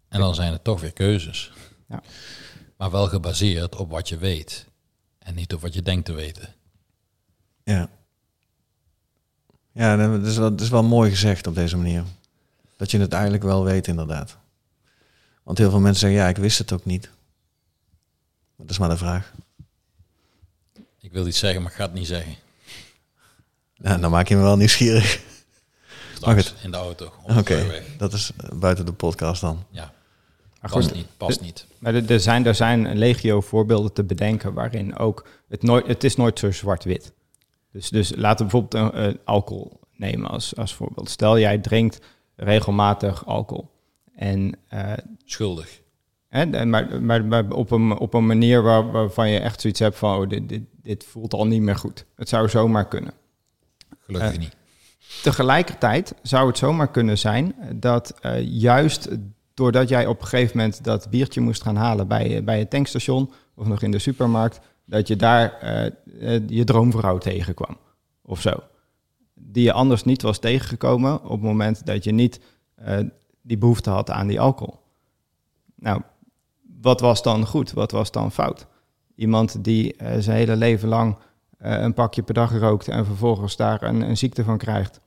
En dan zijn het toch weer keuzes. Ja. Maar wel gebaseerd op wat je weet en niet op wat je denkt te weten. Ja. Ja, dat is, wel, dat is wel mooi gezegd op deze manier. Dat je het eigenlijk wel weet, inderdaad. Want heel veel mensen zeggen, ja, ik wist het ook niet. Dat is maar de vraag. Ik wil iets zeggen, maar ik ga het niet zeggen. Ja, dan maak je me wel nieuwsgierig. Straks in de auto. Oké, dat is buiten de podcast dan. Ja, maar past niet. Past niet. Maar er, zijn, er zijn legio voorbeelden te bedenken waarin ook het nooit, het is nooit zo zwart-wit. Dus, dus laten we bijvoorbeeld een, alcohol nemen als, als voorbeeld. Stel jij drinkt regelmatig alcohol. En, uh, Schuldig. Hè, maar, maar, maar, op, een, op een manier waar, waarvan je echt zoiets hebt van... Oh, dit, dit, dit voelt al niet meer goed. Het zou zomaar kunnen. Gelukkig uh, niet. Tegelijkertijd zou het zomaar kunnen zijn dat uh, juist doordat jij op een gegeven moment dat biertje moest gaan halen bij, bij het tankstation of nog in de supermarkt, dat je daar uh, je droomvrouw tegenkwam of zo. Die je anders niet was tegengekomen op het moment dat je niet die behoefte had aan die alcohol. Nou, wat was dan goed? Wat was dan fout? Iemand die zijn hele leven lang een pakje per dag rookt en vervolgens daar een, een ziekte van krijgt.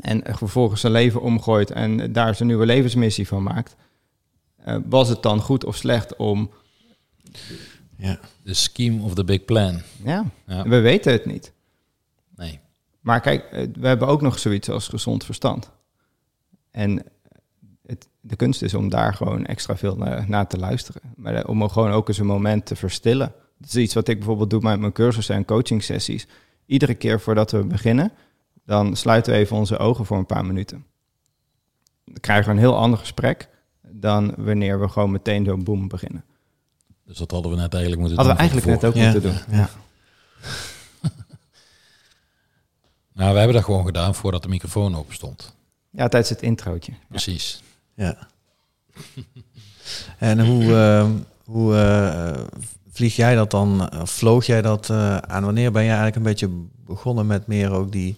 En vervolgens zijn leven omgooit en daar zijn nieuwe levensmissie van maakt. Uh, was het dan goed of slecht om. Ja. The scheme of the big plan. Ja, ja. we weten het niet. Nee. Maar kijk, eh, we hebben ook nog zoiets als gezond verstand. En het, de kunst is om daar gewoon extra veel naar, naar te luisteren. Maar eh, om gewoon ook eens een moment te verstillen. Dat is iets wat ik bijvoorbeeld doe met mijn cursussen en coaching sessies. Iedere keer voordat we beginnen, dan sluiten we even onze ogen voor een paar minuten. Dan krijgen we een heel ander gesprek dan wanneer we gewoon meteen zo'n boom beginnen. Dus dat hadden we net eigenlijk moeten hadden doen. Hadden we eigenlijk net ook moeten doen. Ja. nou, we hebben dat gewoon gedaan voordat de microfoon open stond. Ja, tijdens het introotje. Precies. Ja. en hoe, uh, hoe uh, vlieg jij dat dan, vloog jij dat uh, aan? Wanneer ben je eigenlijk een beetje begonnen met meer ook die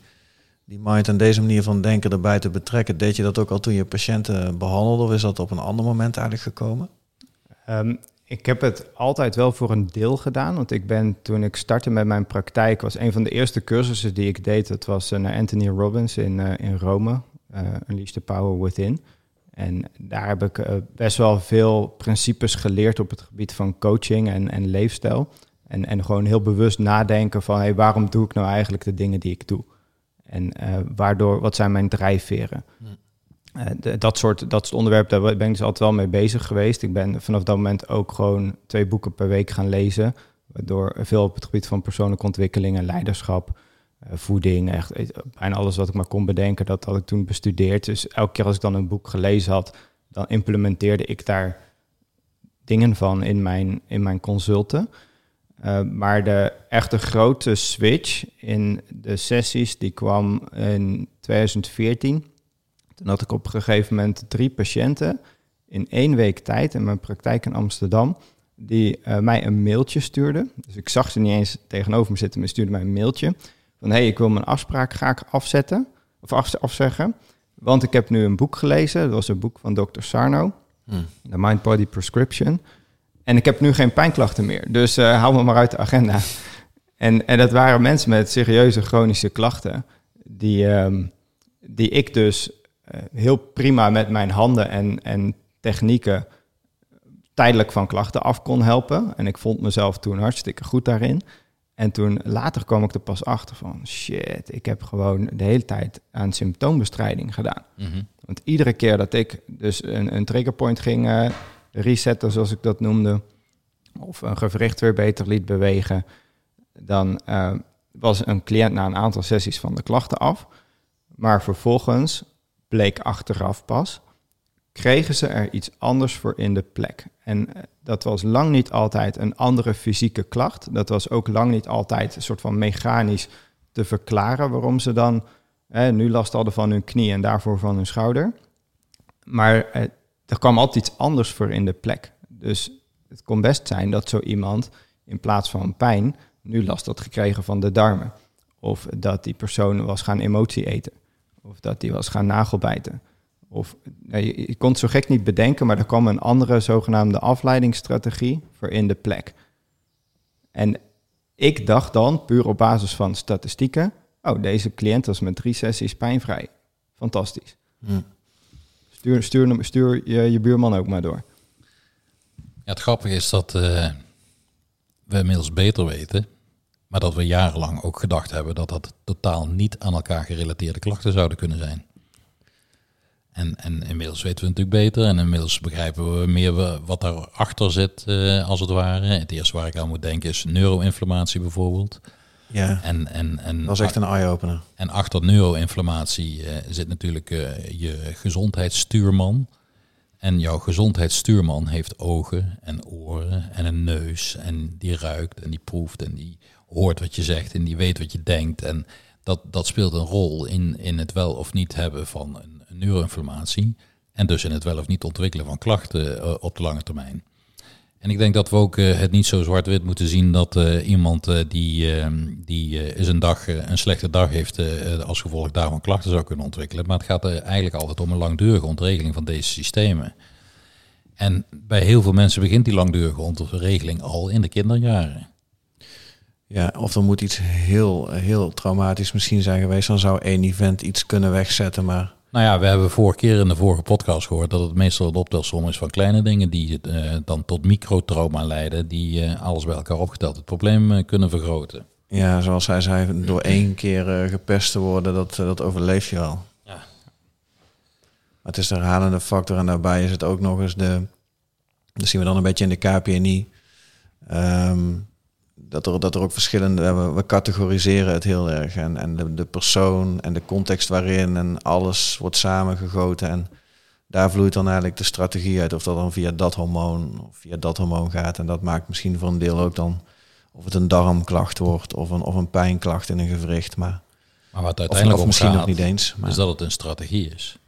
die mind en deze manier van denken erbij te betrekken. Deed je dat ook al toen je patiënten behandelde of is dat op een ander moment eigenlijk gekomen? Um, ik heb het altijd wel voor een deel gedaan. Want ik ben toen ik startte met mijn praktijk, was een van de eerste cursussen die ik deed. Dat was uh, naar Anthony Robbins in, in Rome, uh, Unleash the Power Within. En daar heb ik best wel veel principes geleerd op het gebied van coaching en, en leefstijl. En, en gewoon heel bewust nadenken van hey, waarom doe ik nou eigenlijk de dingen die ik doe. En uh, waardoor, wat zijn mijn drijfveren? Uh, dat, soort, dat soort onderwerpen, daar ben ik dus altijd wel mee bezig geweest. Ik ben vanaf dat moment ook gewoon twee boeken per week gaan lezen. Waardoor veel op het gebied van persoonlijke ontwikkeling en leiderschap, voeding, echt bijna alles wat ik maar kon bedenken, dat had ik toen bestudeerd. Dus elke keer als ik dan een boek gelezen had, dan implementeerde ik daar dingen van in mijn, in mijn consulten. Uh, maar de echte grote switch in de sessies die kwam in 2014. Toen had ik op een gegeven moment drie patiënten in één week tijd in mijn praktijk in Amsterdam die mij een mailtje stuurde. Dus ik zag ze niet eens tegenover me zitten, maar stuurde mij een mailtje van hey, ik wil mijn afspraak graag afzetten of af, afzeggen, want ik heb nu een boek gelezen. Dat was een boek van Dr. Sarno, hmm. The Mind Body Prescription. En ik heb nu geen pijnklachten meer, dus uh, hou me maar uit de agenda. En, en dat waren mensen met serieuze chronische klachten, die, um, die ik dus uh, heel prima met mijn handen en, en technieken tijdelijk van klachten af kon helpen. En ik vond mezelf toen hartstikke goed daarin. En toen later kwam ik er pas achter van shit, ik heb gewoon de hele tijd aan symptoombestrijding gedaan. Mhm. Want iedere keer dat ik dus een, een triggerpoint ging uh, resetten, zoals ik dat noemde, of een gewricht weer beter liet bewegen, dan uh, was een cliënt na een aantal sessies van de klachten af. Maar vervolgens bleek achteraf pas kregen ze er iets anders voor in de plek. En eh, dat was lang niet altijd een andere fysieke klacht. Dat was ook lang niet altijd een soort van mechanisch te verklaren waarom ze dan nu last hadden van hun knie en daarvoor van hun schouder. Maar eh, er kwam altijd iets anders voor in de plek. Dus het kon best zijn dat zo iemand in plaats van pijn nu last had gekregen van de darmen. Of dat die persoon was gaan emotie eten. Of dat die was gaan nagelbijten. Of je, je kon het zo gek niet bedenken, maar er kwam een andere zogenaamde afleidingsstrategie voor in de plek. En ik dacht dan, puur op basis van statistieken, oh, deze cliënt was met drie sessies pijnvrij. Fantastisch. Hm. Stuur, stuur, stuur je, je buurman ook maar door. Ja, het grappige is dat uh, we inmiddels beter weten, maar dat we jarenlang ook gedacht hebben dat dat totaal niet aan elkaar gerelateerde klachten zouden kunnen zijn. En, en inmiddels weten we natuurlijk beter en inmiddels begrijpen we meer wat daarachter zit, uh, als het ware. Het eerste waar ik aan moet denken is neuroinflammatie bijvoorbeeld. Ja, en, en, en, dat is echt een eye-opener. En achter neuroinflammatie uh, zit natuurlijk uh, je gezondheidsstuurman. En jouw gezondheidsstuurman heeft ogen en oren en een neus. En die ruikt en die proeft en die hoort wat je zegt en die weet wat je denkt. En dat, dat speelt een rol in, in het wel of niet hebben van een neuroinflammatie. En dus in het wel of niet ontwikkelen van klachten eh, op de lange termijn. En ik denk dat we ook uh, het niet zo zwart-wit moeten zien dat uh, iemand uh, die, ehm, die is een dag een slechte dag heeft als gevolg daarvan klachten zou kunnen ontwikkelen. Maar het gaat eigenlijk altijd om een langdurige ontregeling van deze systemen. En bij heel veel mensen begint die langdurige ontregeling al in de kinderjaren. Ja, of er moet iets heel, heel traumatisch misschien zijn geweest. Dan zou één event iets kunnen wegzetten, maar nou ja, we hebben vorige keer in de vorige podcast gehoord dat het meestal een optelsom is van kleine dingen die uh, dan tot microtrauma leiden, die uh, alles bij elkaar opgeteld het probleem uh, kunnen vergroten. Ja, zoals hij zei, door één keer gepest te worden, dat, dat overleef je wel. Ja. Maar het is de herhalende factor en daarbij is het ook nog eens de, dat zien we dan een beetje in de KPNI, um, dat er, dat er ook verschillende, we, we categoriseren het heel erg. En, en de, de persoon en de context waarin en alles wordt samengegoten. En daar vloeit dan eigenlijk de strategie uit. Of dat dan via dat hormoon of via dat hormoon gaat. En dat maakt misschien voor een deel ook dan of het een darmklacht wordt of een, of een pijnklacht in een gewricht. Maar, maar wat uiteindelijk of, misschien nog niet eens. Maar, is dat het een strategie is.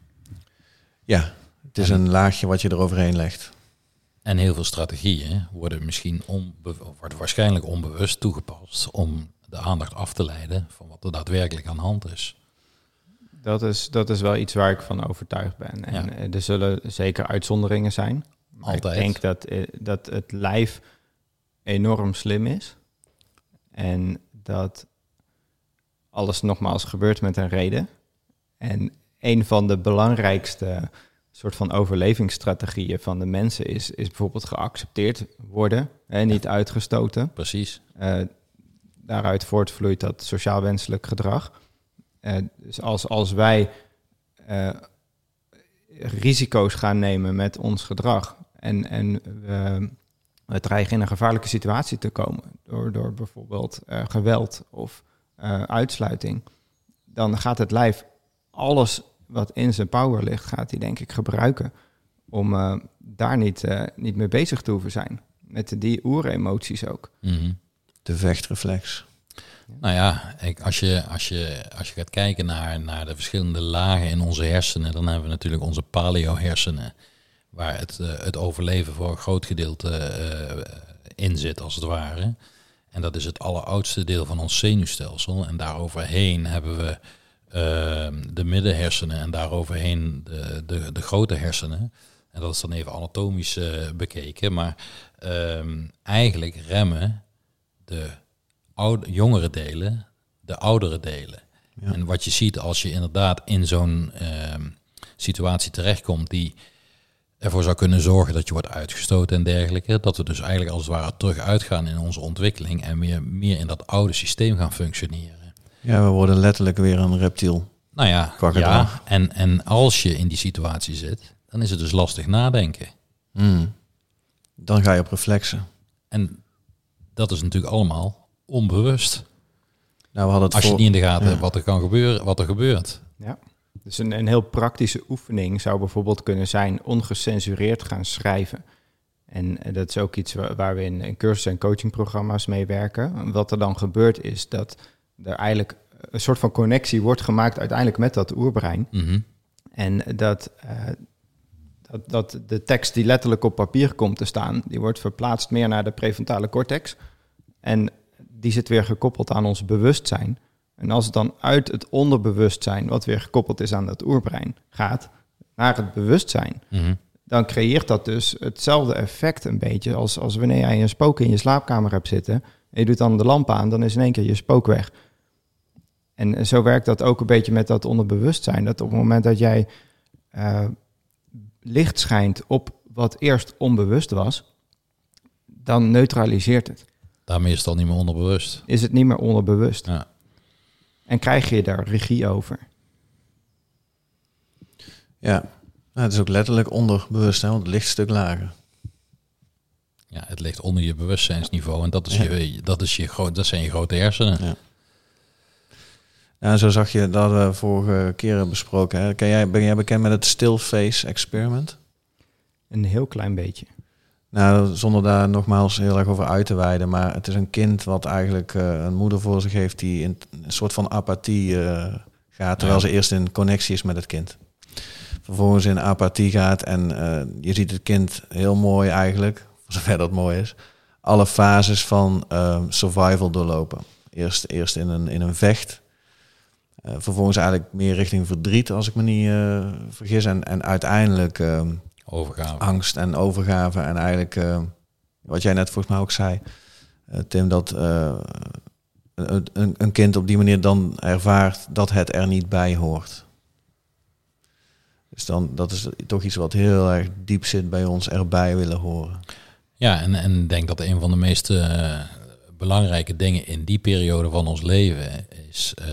Ja, het is een laagje wat je eroverheen legt. En heel veel strategieën worden misschien worden waarschijnlijk onbewust toegepast om de aandacht af te leiden van wat er daadwerkelijk aan de hand is. Dat is, dat is wel iets waar ik van overtuigd ben. En eh, er zullen zeker uitzonderingen zijn. Altijd. Ik denk dat, eh, dat het lijf enorm slim is. En dat alles nogmaals gebeurt met een reden. En een van de belangrijkste soort van overlevingsstrategieën van de mensen is, is bijvoorbeeld geaccepteerd worden en niet uitgestoten. Precies. Uh, daaruit voortvloeit dat sociaal wenselijk gedrag. Uh, dus als, als wij uh, risico's gaan nemen met ons gedrag en, en we, we dreigen in een gevaarlijke situatie te komen door, door bijvoorbeeld geweld of uitsluiting, dan gaat het lijf alles wat in zijn power ligt, gaat hij denk ik gebruiken om uh, daar niet, uh, niet mee bezig te hoeven zijn. Met die oeremoties ook. Mm De vechtreflex. Nou ja, ik, als, je, als, je, als je gaat kijken naar, naar de verschillende lagen in onze hersenen, dan hebben we natuurlijk onze paleo-hersenen, waar het, eh, het overleven voor een groot gedeelte eh, in zit, als het ware. En dat is het alleroudste deel van ons zenuwstelsel. En daaroverheen hebben we de middenhersenen en daaroverheen de, de, de grote hersenen. En dat is dan even anatomisch uh, bekeken. Maar ehm, eigenlijk remmen de oude, jongere delen de oudere delen. Ja. En wat je ziet als je inderdaad in zo'n uh, situatie terechtkomt die ervoor zou kunnen zorgen dat je wordt uitgestoten en dergelijke. Dat we dus eigenlijk als het ware terug uitgaan in onze ontwikkeling en meer, meer in dat oude systeem gaan functioneren. Ja, we worden letterlijk weer een reptiel. Nou ja, ja en, en als je in die situatie zit, dan is het dus lastig nadenken. Mm. Dan ga je op reflexen. En dat is natuurlijk allemaal onbewust. Nou, we hadden het Als je niet in de gaten hebt wat er kan gebeuren, wat er gebeurt. Ja. Dus een, een heel praktische oefening zou bijvoorbeeld kunnen zijn ongecensureerd gaan schrijven. En dat is ook iets waar we in, in cursus- en coachingprogramma's mee werken. Wat er dan gebeurt is dat er eigenlijk een soort van connectie wordt gemaakt uiteindelijk met dat oerbrein. Mhm. En dat, uh, dat, dat de tekst die letterlijk op papier komt te staan, die wordt verplaatst meer naar de prefrontale cortex. En die zit weer gekoppeld aan ons bewustzijn. En als het dan uit het onderbewustzijn, wat weer gekoppeld is aan dat oerbrein, gaat naar het bewustzijn, Mhm. dan creëert dat dus hetzelfde effect een beetje als, als wanneer jij een spook in je slaapkamer hebt zitten. En je doet dan de lamp aan, dan is in één keer je spook weg. En zo werkt dat ook een beetje met dat onderbewustzijn. Dat op het moment dat jij eh, licht schijnt op wat eerst onbewust was, dan neutraliseert het. Daarmee is het al niet meer onderbewust. Is het niet meer onderbewust. Ja. En krijg je daar regie over. Ja, nou, het is ook letterlijk onderbewust, hè, want het ligt een stuk lager. Ja, het ligt onder je bewustzijnsniveau en dat, is je, dat, is je gro- dat zijn je grote hersenen. Ja. Ja, zo zag je dat we vorige keren besproken. Hè. Ken jij, ben jij bekend met het still face experiment? Een heel klein beetje. Nou, zonder daar nogmaals heel erg over uit te wijden, maar het is een kind wat eigenlijk uh, een moeder voor zich heeft die in een soort van apathie uh, gaat, terwijl ja. ze eerst in connectie is met het kind. Vervolgens in apathie gaat en uh, je ziet het kind heel mooi eigenlijk, voor zover dat mooi is, alle fases van survival doorlopen. Eerst, eerst in, een, in een vecht, vervolgens eigenlijk meer richting verdriet, als ik me niet uh, vergis. En, en uiteindelijk uh, overgave. angst en overgave. En eigenlijk, uh, wat jij net volgens mij ook zei, uh, Tim, dat een, een kind op die manier dan ervaart dat het er niet bij hoort. Dus dan, dat is toch iets wat heel erg diep zit bij ons, erbij willen horen. Ja, en, en ik denk dat een van de meest uh, belangrijke dingen in die periode van ons leven is uh,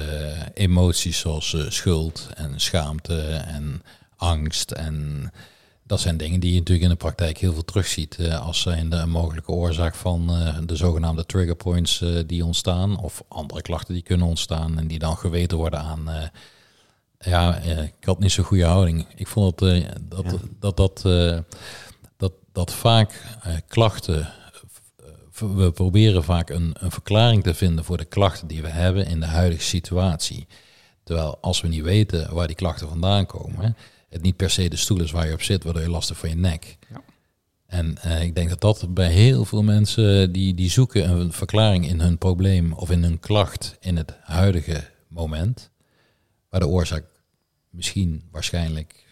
emoties zoals uh, schuld en schaamte en angst. En dat zijn dingen die je natuurlijk in de praktijk heel veel terugziet uh, als zijn de mogelijke oorzaak van de zogenaamde trigger points die ontstaan. Of andere klachten die kunnen ontstaan en die dan geweten worden aan. ja, ik had niet zo'n goede houding. Ik vond dat dat, ja. dat, dat, dat, dat vaak klachten we proberen vaak een, een, verklaring te vinden voor de klachten die we hebben in de huidige situatie. Terwijl als we niet weten waar die klachten vandaan komen, het niet per se de stoel is waar je op zit, waardoor je last hebt van je nek. Ja. En uh, ik denk dat dat bij heel veel mensen die, die zoeken een verklaring in hun probleem of in hun klacht in het huidige moment, waar de oorzaak misschien waarschijnlijk.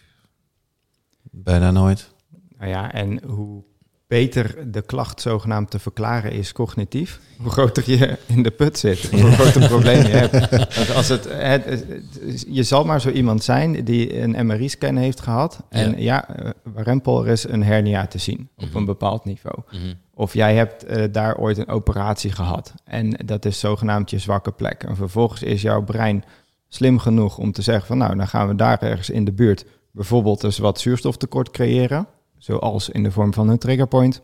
Bijna nooit. Nou ja, en hoe beter de klacht zogenaamd te verklaren is cognitief, hoe groter je in de put zit, hoe groter probleem je hebt. Want als het, het, het, je zal maar zo iemand zijn die een MRI-scan heeft gehad en ja, ja rempel, er is een hernia te zien op Mhm. een bepaald niveau. Mhm. Of jij hebt uh, daar ooit een operatie gehad en dat is zogenaamd je zwakke plek. En vervolgens is jouw brein slim genoeg om te zeggen van nou, dan gaan we daar ergens in de buurt bijvoorbeeld dus wat zuurstoftekort creëren zoals in de vorm van een triggerpoint.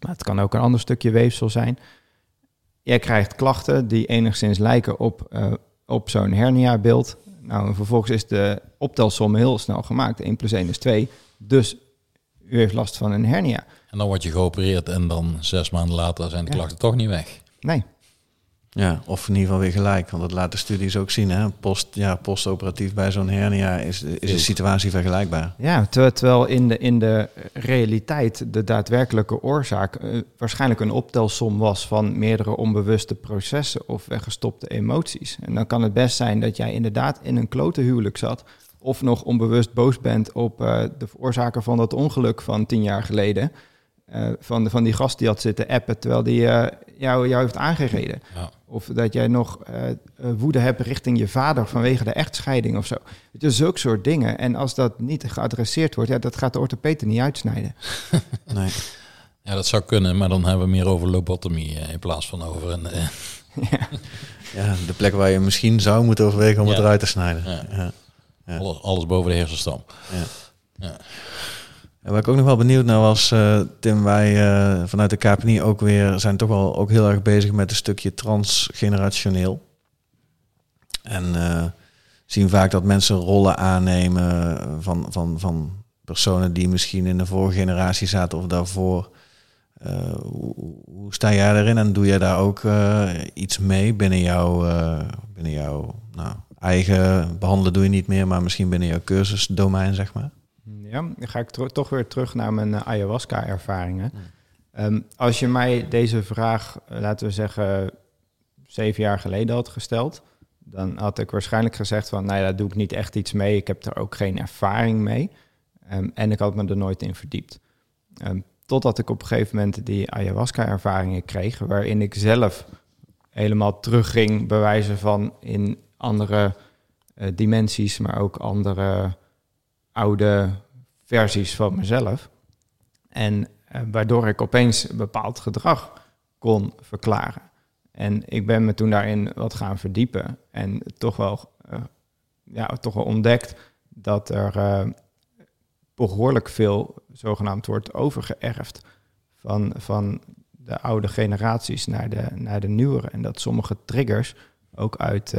Maar het kan ook een ander stukje weefsel zijn. Jij krijgt klachten die enigszins lijken op, uh, op zo'n hernia-beeld. Nou, en vervolgens is de optelsom heel snel gemaakt. 1 plus 1 is 2. Dus u heeft last van een hernia. En dan word je geopereerd en dan zes maanden later zijn de klachten toch niet weg. Nee. Ja, of in ieder geval weer gelijk. Want dat laten de studies ook zien. Hè? Post, ja, postoperatief bij zo'n hernia is, is de situatie vergelijkbaar. Ja, terwijl, terwijl in, de, in de realiteit de daadwerkelijke oorzaak eh, waarschijnlijk een optelsom was van meerdere onbewuste processen of weggestopte emoties. En dan kan het best zijn dat jij inderdaad in een klote huwelijk zat of nog onbewust boos bent op eh, de veroorzaker van dat ongeluk van tien jaar geleden. Eh, van, de, van die gast die had zitten appen terwijl die eh, jou, jou heeft aangereden. Ja. Of dat jij nog eh, woede hebt richting je vader vanwege de echtscheiding of zo. Het is zulke soort dingen. En als dat niet geadresseerd wordt, ja, dat gaat de orthopeet er niet uitsnijden. Nee. ja, dat zou kunnen, maar dan hebben we meer over lobotomie in plaats van over een... eh, ja. Ja, de plek waar je misschien zou moeten overwegen om het eruit te snijden. Ja. Ja. Ja. alles, alles boven de hersenstam. Ja. En waar ik ook nog wel benieuwd naar was, eh, Tim, wij eh, vanuit de KPNI ook weer zijn toch wel ook heel erg bezig met een stukje transgenerationeel. En eh, zien vaak dat mensen rollen aannemen van, van, van personen die misschien in de vorige generatie zaten of daarvoor. Hoe, hoe sta jij daarin en doe jij daar ook iets mee binnen jouw, binnen jouw nou, eigen behandelen doe je niet meer, maar misschien binnen jouw cursusdomein, zeg maar? Ja, dan ga ik toch weer terug naar mijn eh, ayahuasca-ervaringen. Ehm, als je mij deze vraag, eh, laten we zeggen, zeven jaar geleden had gesteld, dan had ik waarschijnlijk gezegd van, nou ja, daar doe ik niet echt iets mee. Ik heb er ook geen ervaring mee. Ehm, en ik had me er nooit in verdiept. Ehm, totdat ik op een gegeven moment die ayahuasca-ervaringen kreeg, waarin ik zelf helemaal terugging, bij wijze van in andere eh, dimensies, maar ook andere oude versies van mezelf. En eh, waardoor ik opeens een bepaald gedrag kon verklaren. En ik ben me toen daarin wat gaan verdiepen. En toch wel, eh, ja, toch wel ontdekt dat er eh, behoorlijk veel zogenaamd wordt overgeërfd. Van, van de oude generaties naar de, naar de nieuwere. En dat sommige triggers ook uit,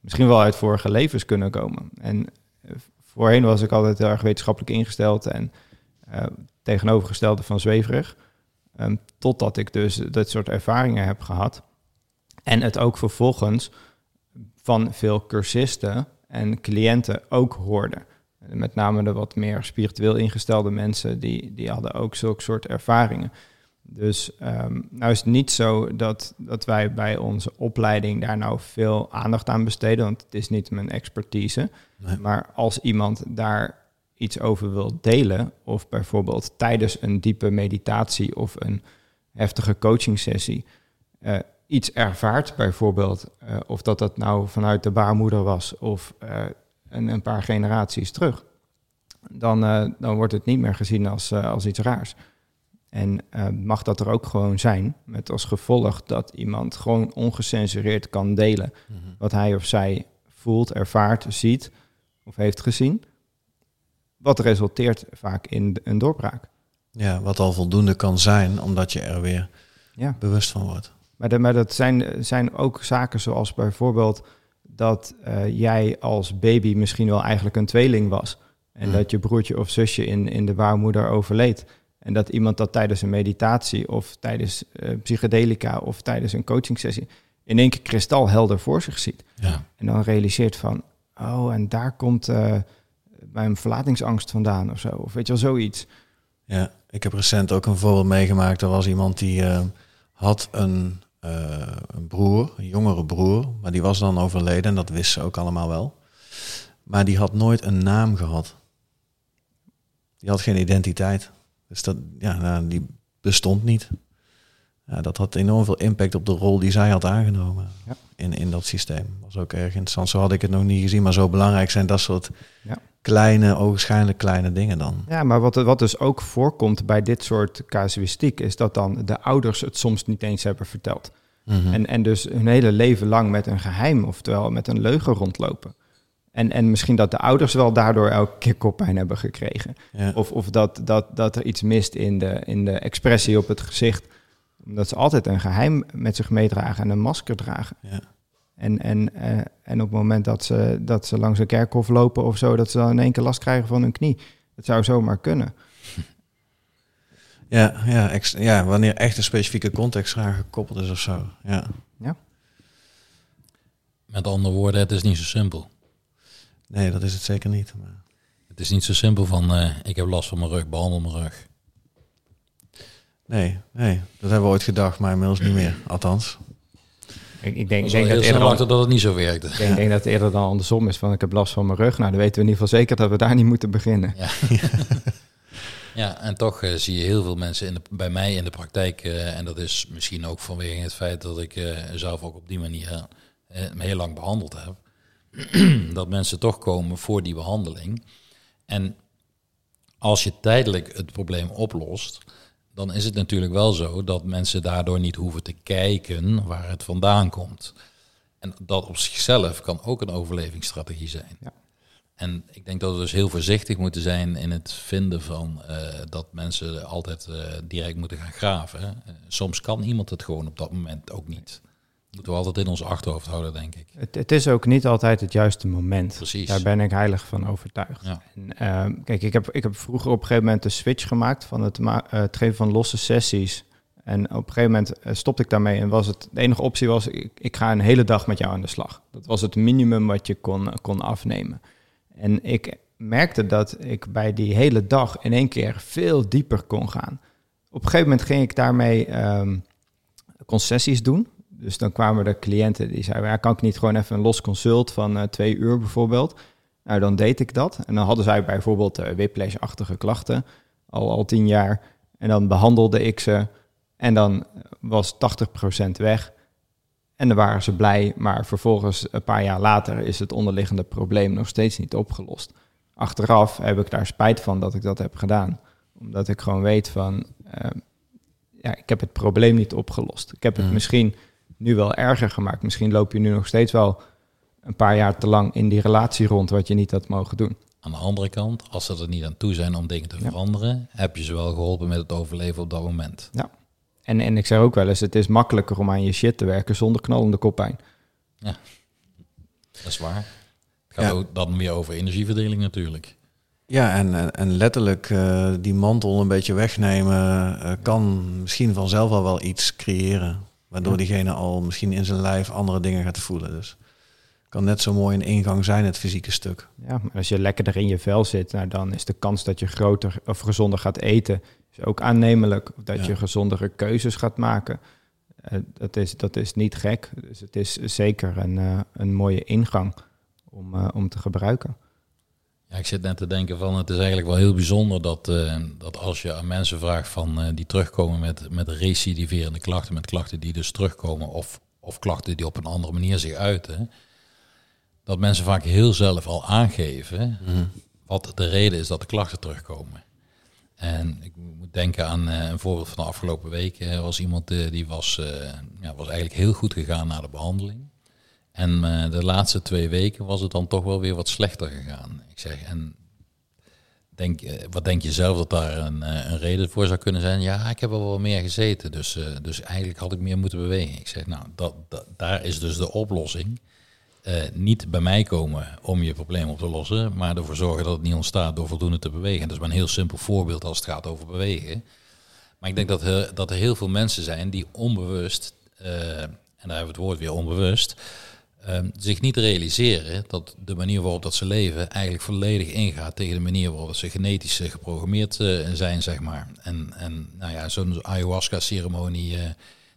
misschien wel uit vorige levens kunnen komen. En voorheen was ik altijd heel erg wetenschappelijk ingesteld en eh, tegenovergestelde van zweverig. Ehm, totdat ik dus dat soort ervaringen heb gehad. En het ook vervolgens van veel cursisten en cliënten ook hoorde. Met name de wat meer spiritueel ingestelde mensen, die, die hadden ook zulke soort ervaringen. Dus ehm, nou is het niet zo dat, dat wij bij onze opleiding daar nou veel aandacht aan besteden, want het is niet mijn expertise. Nee. Maar als iemand daar iets over wil delen, of bijvoorbeeld tijdens een diepe meditatie of een heftige coaching sessie eh, iets ervaart, bijvoorbeeld, eh, of dat dat nou vanuit de baarmoeder was of eh, een, een paar generaties terug, dan, dan wordt het niet meer gezien als, als iets raars. En mag dat er ook gewoon zijn, met als gevolg dat iemand gewoon ongecensureerd kan delen wat hij of zij voelt, ervaart, ziet of heeft gezien. Wat resulteert vaak in een doorbraak. Ja, wat al voldoende kan zijn, omdat je er weer Ja. bewust van wordt. Maar, de, maar dat zijn, zijn ook zaken zoals bijvoorbeeld dat eh, jij als baby misschien wel eigenlijk een tweeling was. En Mm. dat je broertje of zusje in, in de baarmoeder overleed. En dat iemand dat tijdens een meditatie of tijdens eh, psychedelica of tijdens een coachingsessie in één keer kristalhelder voor zich ziet. Ja. En dan realiseert van, oh, en daar komt eh, mijn verlatingsangst vandaan of zo. Of weet je wel, zoiets. Ja, ik heb recent ook een voorbeeld meegemaakt. Er was iemand die eh, had een, eh, een broer, een jongere broer, maar die was dan overleden en dat wisten ze ook allemaal wel. Maar die had nooit een naam gehad. Die had geen identiteit. Dus dat, ja, nou, die bestond niet. Ja, dat had enorm veel impact op de rol die zij had aangenomen Ja. in, in dat systeem. Was ook erg interessant. Zo had ik het nog niet gezien, maar zo belangrijk zijn dat soort Ja. kleine, ogenschijnlijk kleine dingen dan. Ja, maar wat, wat dus ook voorkomt bij dit soort casuïstiek... is dat dan de ouders het soms niet eens hebben verteld. Mhm. En, en dus hun hele leven lang met een geheim, oftewel met een leugen rondlopen. En, en misschien dat de ouders wel daardoor elke keer koppijn hebben gekregen. ja. Of, of dat, dat, dat er iets mist in de, in de expressie op het gezicht. Omdat ze altijd een geheim met zich meedragen en een masker dragen. Ja. En, en, eh, en op het moment dat ze, dat ze langs een kerkhof lopen of zo, dat ze dan in één keer last krijgen van hun knie. Dat zou zomaar kunnen. Ja, ja, ex- ja, wanneer echt een specifieke context eraan gekoppeld is of zo. Ja. Ja. Met andere woorden, het is niet zo simpel. Nee, dat is het zeker niet. Maar... Het is niet zo simpel van eh, ik heb last van mijn rug, behandel mijn rug. Nee, nee, dat hebben we ooit gedacht, maar inmiddels niet meer. Althans. Ik, ik denk, Ik ik denk dat eerder dan, dat het niet zo werkte. ik denk, dat het eerder dan andersom is van ik heb last van mijn rug. Nou, dan weten we in ieder geval zeker dat we daar niet moeten beginnen. Ja. ja, en toch eh, zie je heel veel mensen in de, bij mij in de praktijk. eh, en dat is misschien ook vanwege het feit dat ik eh, zelf ook op die manier me heel lang behandeld heb. dat mensen toch komen voor die behandeling. En als je tijdelijk het probleem oplost, dan is het natuurlijk wel zo dat mensen daardoor niet hoeven te kijken waar het vandaan komt. En dat op zichzelf kan ook een overlevingsstrategie zijn. Ja. En ik denk dat we dus heel voorzichtig moeten zijn in het vinden van eh, dat mensen altijd eh, direct moeten gaan graven. Eh, soms kan iemand het gewoon op dat moment ook niet. Moeten we altijd in ons achterhoofd houden, denk ik. Het, het is ook niet altijd het juiste moment. Precies. Daar ben ik heilig van overtuigd. Ja. En, ehm, kijk, ik heb, ik heb vroeger op een gegeven moment de switch gemaakt van het, het geven van losse sessies. En op een gegeven moment eh, stopte ik daarmee en was het, de enige optie was, ik, ik ga een hele dag met jou aan de slag. Dat was het minimum wat je kon, kon afnemen. En ik merkte dat ik bij die hele dag in één keer veel dieper kon gaan. Op een gegeven moment ging ik daarmee ehm, concessies doen. Dus dan kwamen er cliënten die zeiden, ja, kan ik niet gewoon even een los consult van eh, twee uur bijvoorbeeld? Nou, dan deed ik dat. En dan hadden zij bijvoorbeeld uh, whiplash-achtige klachten, al, al tien jaar. En dan behandelde ik ze en dan was 80% weg. En dan waren ze blij, maar vervolgens een paar jaar later is het onderliggende probleem nog steeds niet opgelost. Achteraf heb ik daar spijt van dat ik dat heb gedaan. Omdat ik gewoon weet van, uh, ja, ik heb het probleem niet opgelost. Ik heb het Mm. misschien nu wel erger gemaakt. Misschien loop je nu nog steeds wel een paar jaar te lang in die relatie rond wat je niet had mogen doen. Aan de andere kant, als ze er niet aan toe zijn om dingen te Ja. veranderen, heb je ze wel geholpen met het overleven op dat moment. En, en ik zeg ook wel eens, het is makkelijker om aan je shit te werken zonder knallende koppijn. Dat is waar. Het gaat Ja. ook dan weer over energieverdeling natuurlijk. Ja, en, en, en letterlijk eh, die mantel een beetje wegnemen eh, kan misschien vanzelf al wel iets creëren. Waardoor diegene al misschien in zijn lijf andere dingen gaat voelen. Dus kan net zo mooi een ingang zijn, het fysieke stuk. Ja, maar als je lekkerder in je vel zit, nou, dan is de kans dat je groter of gezonder gaat eten is ook aannemelijk. Dat Ja. je gezondere keuzes gaat maken. Eh, dat, is, dat is niet gek. Dus het is zeker een, eh, een mooie ingang om, eh, om te gebruiken. Ja, ik zit net te denken van het is eigenlijk wel heel bijzonder dat, eh, dat als je aan mensen vraagt van eh, die terugkomen met, met recidiverende klachten, met klachten die dus terugkomen of, of klachten die op een andere manier zich uiten, dat mensen vaak heel zelf al aangeven wat de reden is dat de klachten terugkomen. En ik moet denken aan eh, een voorbeeld van de afgelopen week. Er was iemand die was, ja, was eigenlijk heel goed gegaan na de behandeling. En eh, de laatste twee weken was het dan toch wel weer wat slechter gegaan. Ik zeg, en denk, eh, wat denk je zelf dat daar een, eh, een reden voor zou kunnen zijn? Ja, ik heb wel wat meer gezeten, dus, dus eigenlijk had ik meer moeten bewegen. Ik zeg, nou, dat, daar is dus de oplossing. Niet bij mij komen om je probleem op te lossen, maar ervoor zorgen dat het niet ontstaat door voldoende te bewegen. Dat is maar een heel simpel voorbeeld als het gaat over bewegen. Maar ik denk dat dat er heel veel mensen zijn die onbewust, en daar hebben we het woord weer onbewust, eh, zich niet realiseren dat de manier waarop dat ze leven eigenlijk volledig ingaat tegen de manier waarop ze genetisch eh, geprogrammeerd eh, zijn, zeg maar. En, en nou ja, zo'n ayahuasca-ceremonie eh,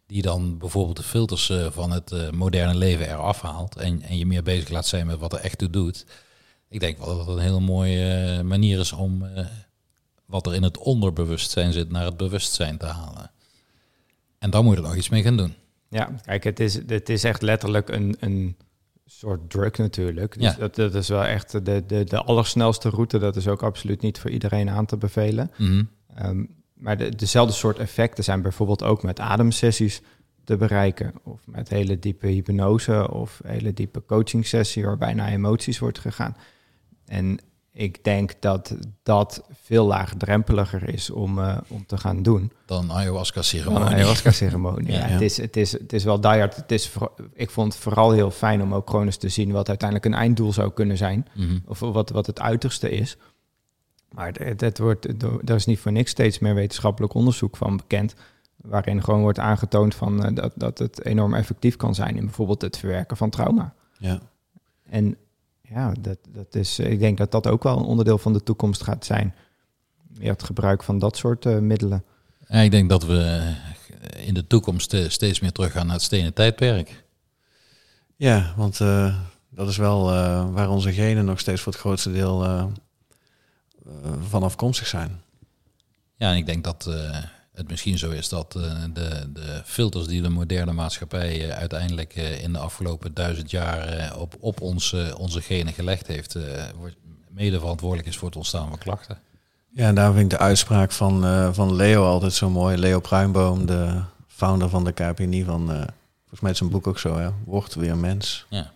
die dan bijvoorbeeld de filters van het moderne leven eraf haalt en, en je meer bezig laat zijn met wat er echt toe doet. Ik denk wel dat het een hele mooie manier is om wat er in het onderbewustzijn zit naar het bewustzijn te halen. En dan moet je er nog iets mee gaan doen. Ja, kijk, het is, het is echt letterlijk een, een soort drug natuurlijk. Dus Ja. dat, dat is wel echt de, de, de allersnelste route. Dat is ook absoluut niet voor iedereen aan te bevelen. Mhm. Ehm, maar de, dezelfde soort effecten zijn bijvoorbeeld ook met ademsessies te bereiken. Of met hele diepe hypnose of hele diepe coaching sessie waarbij naar emoties wordt gegaan. En ik denk dat dat veel laagdrempeliger is om, eh, om te gaan doen. Dan ayahuasca-ceremonie. ayahuasca-ceremonie. Ja. ja, Het, is, het, is, het is wel die hard. Het is, voor- ik vond het vooral heel fijn om ook gewoon eens te zien wat uiteindelijk een einddoel zou kunnen zijn. Mhm. Of wat, wat het uiterste is. Maar het, het wordt, er is niet voor niks steeds meer wetenschappelijk onderzoek van bekend. Waarin gewoon wordt aangetoond van, eh, dat, dat het enorm effectief kan zijn in bijvoorbeeld het verwerken van trauma. Ja. En ja, dat, dat is, ik denk dat dat ook wel een onderdeel van de toekomst gaat zijn. Meer het gebruik van dat soort uh, middelen. Ja, ik denk dat we in de toekomst steeds meer teruggaan naar het stenen tijdperk. Ja, want uh, dat is wel uh, waar onze genen nog steeds voor het grootste deel uh, van afkomstig zijn. Ja, en ik denk dat het misschien zo is dat de, de filters die de moderne maatschappij uiteindelijk in de afgelopen duizend jaar op, op onze, onze genen gelegd heeft, mede verantwoordelijk is voor het ontstaan van klachten. Ja, en daar vind ik de uitspraak van, van Leo altijd zo mooi. Leo Pruimbom, de founder van de KPNI van Volgens mij is zijn boek ook zo, hè? Word weer mens. Ja.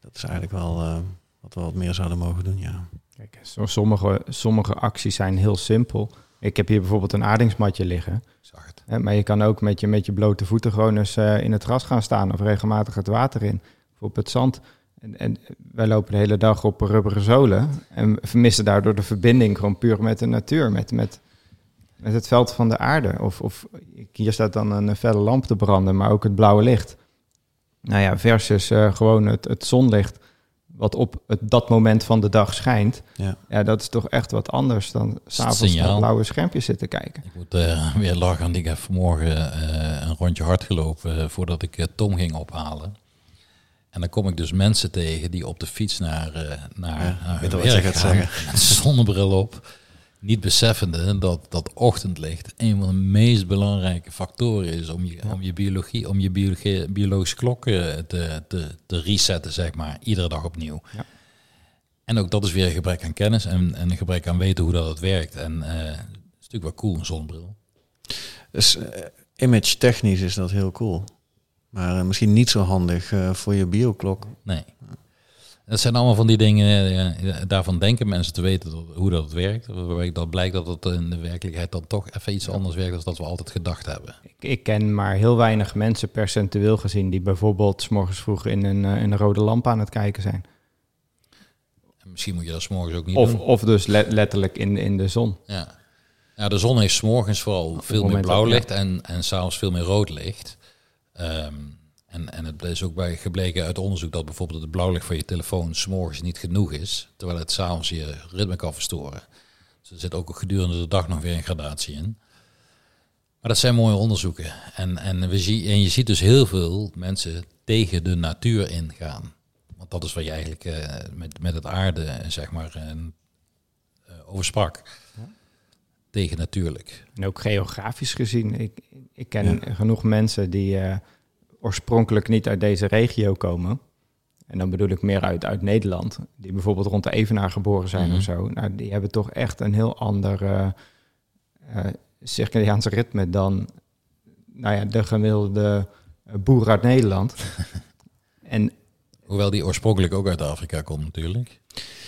Dat is eigenlijk wel uh, wat we wat meer zouden mogen doen, ja. Kijk, sommige, sommige acties zijn heel simpel. Ik heb hier bijvoorbeeld een aardingsmatje liggen. Maar je kan ook met je, met je blote voeten gewoon eens uh, in het gras gaan staan of regelmatig het water in. Of op het zand. En, en wij lopen de hele dag op rubberen zolen en vermissen daardoor de verbinding gewoon puur met de natuur. Met, met, met het veld van de aarde. Of, of hier staat dan een felle lamp te branden, maar ook het blauwe licht. Nou ja, versus uh, gewoon het, het zonlicht wat op het, dat moment van de dag schijnt. Ja. ja, dat is toch echt wat anders dan s'avonds naar blauwe schermpjes zitten kijken. Ik moet uh, weer lachen, ik heb vanmorgen uh, een rondje hard gelopen voordat ik Tom ging ophalen. En dan kom ik dus mensen tegen die op de fiets naar, naar, ja, naar weet wat je gaat zeggen. met zonnebril op niet beseffende dat dat ochtendlicht een van de meest belangrijke factoren is om je, om je biologie, om je biologie, biologische klok eh, te, te, te resetten, zeg maar, iedere dag opnieuw. Ja. En ook dat is weer een gebrek aan kennis en, en een gebrek aan weten hoe dat het werkt. En uh, het is natuurlijk wel cool, een zonnebril. Dus uh, image technisch is dat heel cool. Maar uh, misschien niet zo handig voor je bioklok. Nee. Dat zijn allemaal van die dingen, daarvan denken mensen te weten hoe dat werkt. Waarbij dat blijkt dat het in de werkelijkheid dan toch even iets anders werkt dan dat we altijd gedacht hebben. Ik, ik ken maar heel weinig mensen percentueel gezien die bijvoorbeeld s morgens vroeg in een, in een rode lamp aan het kijken zijn. En misschien moet je dat s morgens ook niet of, doen. Of dus letterlijk in, in de zon. Ja. ja, de zon heeft s morgens vooral veel meer blauw licht en, en s'avonds veel meer rood licht. Um, en, en het is ook bij gebleken uit onderzoek dat bijvoorbeeld het blauwlicht van je telefoon s'morgens niet genoeg is, terwijl het s'avonds je ritme kan verstoren. Dus er zit ook gedurende de dag nog weer een gradatie in. Maar dat zijn mooie onderzoeken. En, en, we zien, en je ziet dus heel veel mensen tegen de natuur ingaan. Want dat is wat je eigenlijk uh, met, met het aarde, zeg maar, uh, uh, over sprak. Ja. Tegen natuurlijk. En ook geografisch gezien. Ik, ik ken ja. genoeg mensen die oorspronkelijk niet uit deze regio komen. En dan bedoel ik meer uit, uit Nederland. Die bijvoorbeeld rond de Evenaar geboren zijn Mhm. of zo. Nou, die hebben toch echt een heel ander uh, uh, circadiaanse ritme dan nou ja, de gemiddelde uh, boer uit Nederland. en, Hoewel die oorspronkelijk ook uit Afrika komt natuurlijk.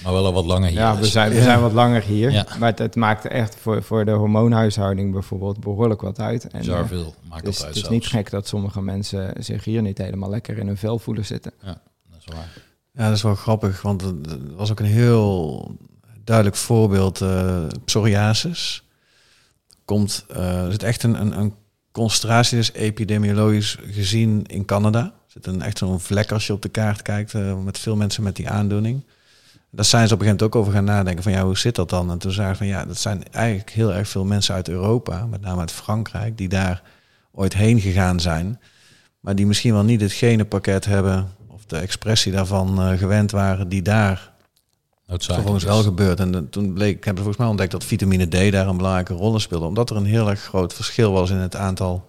Maar wel al wat langer hier. ja, we is. zijn, we zijn wat langer hier. Ja. Maar het, het maakt echt voor, voor de hormoonhuishouding bijvoorbeeld behoorlijk wat uit. En, Bizar eh, veel maakt dus dat uit het is zelfs. niet gek dat sommige mensen zich hier niet helemaal lekker in hun vel voelen zitten. Ja, dat is waar. Ja, dat is wel grappig, want er er was ook een heel duidelijk voorbeeld. eh psoriasis komt, eh, er zit echt een, een, een concentratie, dus epidemiologisch gezien in Canada. Zit een, echt zo'n vlek als je op de kaart kijkt, eh, met veel mensen met die aandoening. Daar zijn ze op een gegeven moment ook over gaan nadenken van ja, hoe zit dat dan? En toen zagen ze van ja, dat zijn eigenlijk heel erg veel mensen uit Europa, met name uit Frankrijk, die daar ooit heen gegaan zijn. Maar die misschien wel niet het genenpakket hebben of de expressie daarvan eh, gewend waren, die daar vervolgens wel gebeurt. En toen bleek, ik heb volgens mij ontdekt dat vitamine D daar een belangrijke rol in speelde. Omdat er een heel erg groot verschil was in het aantal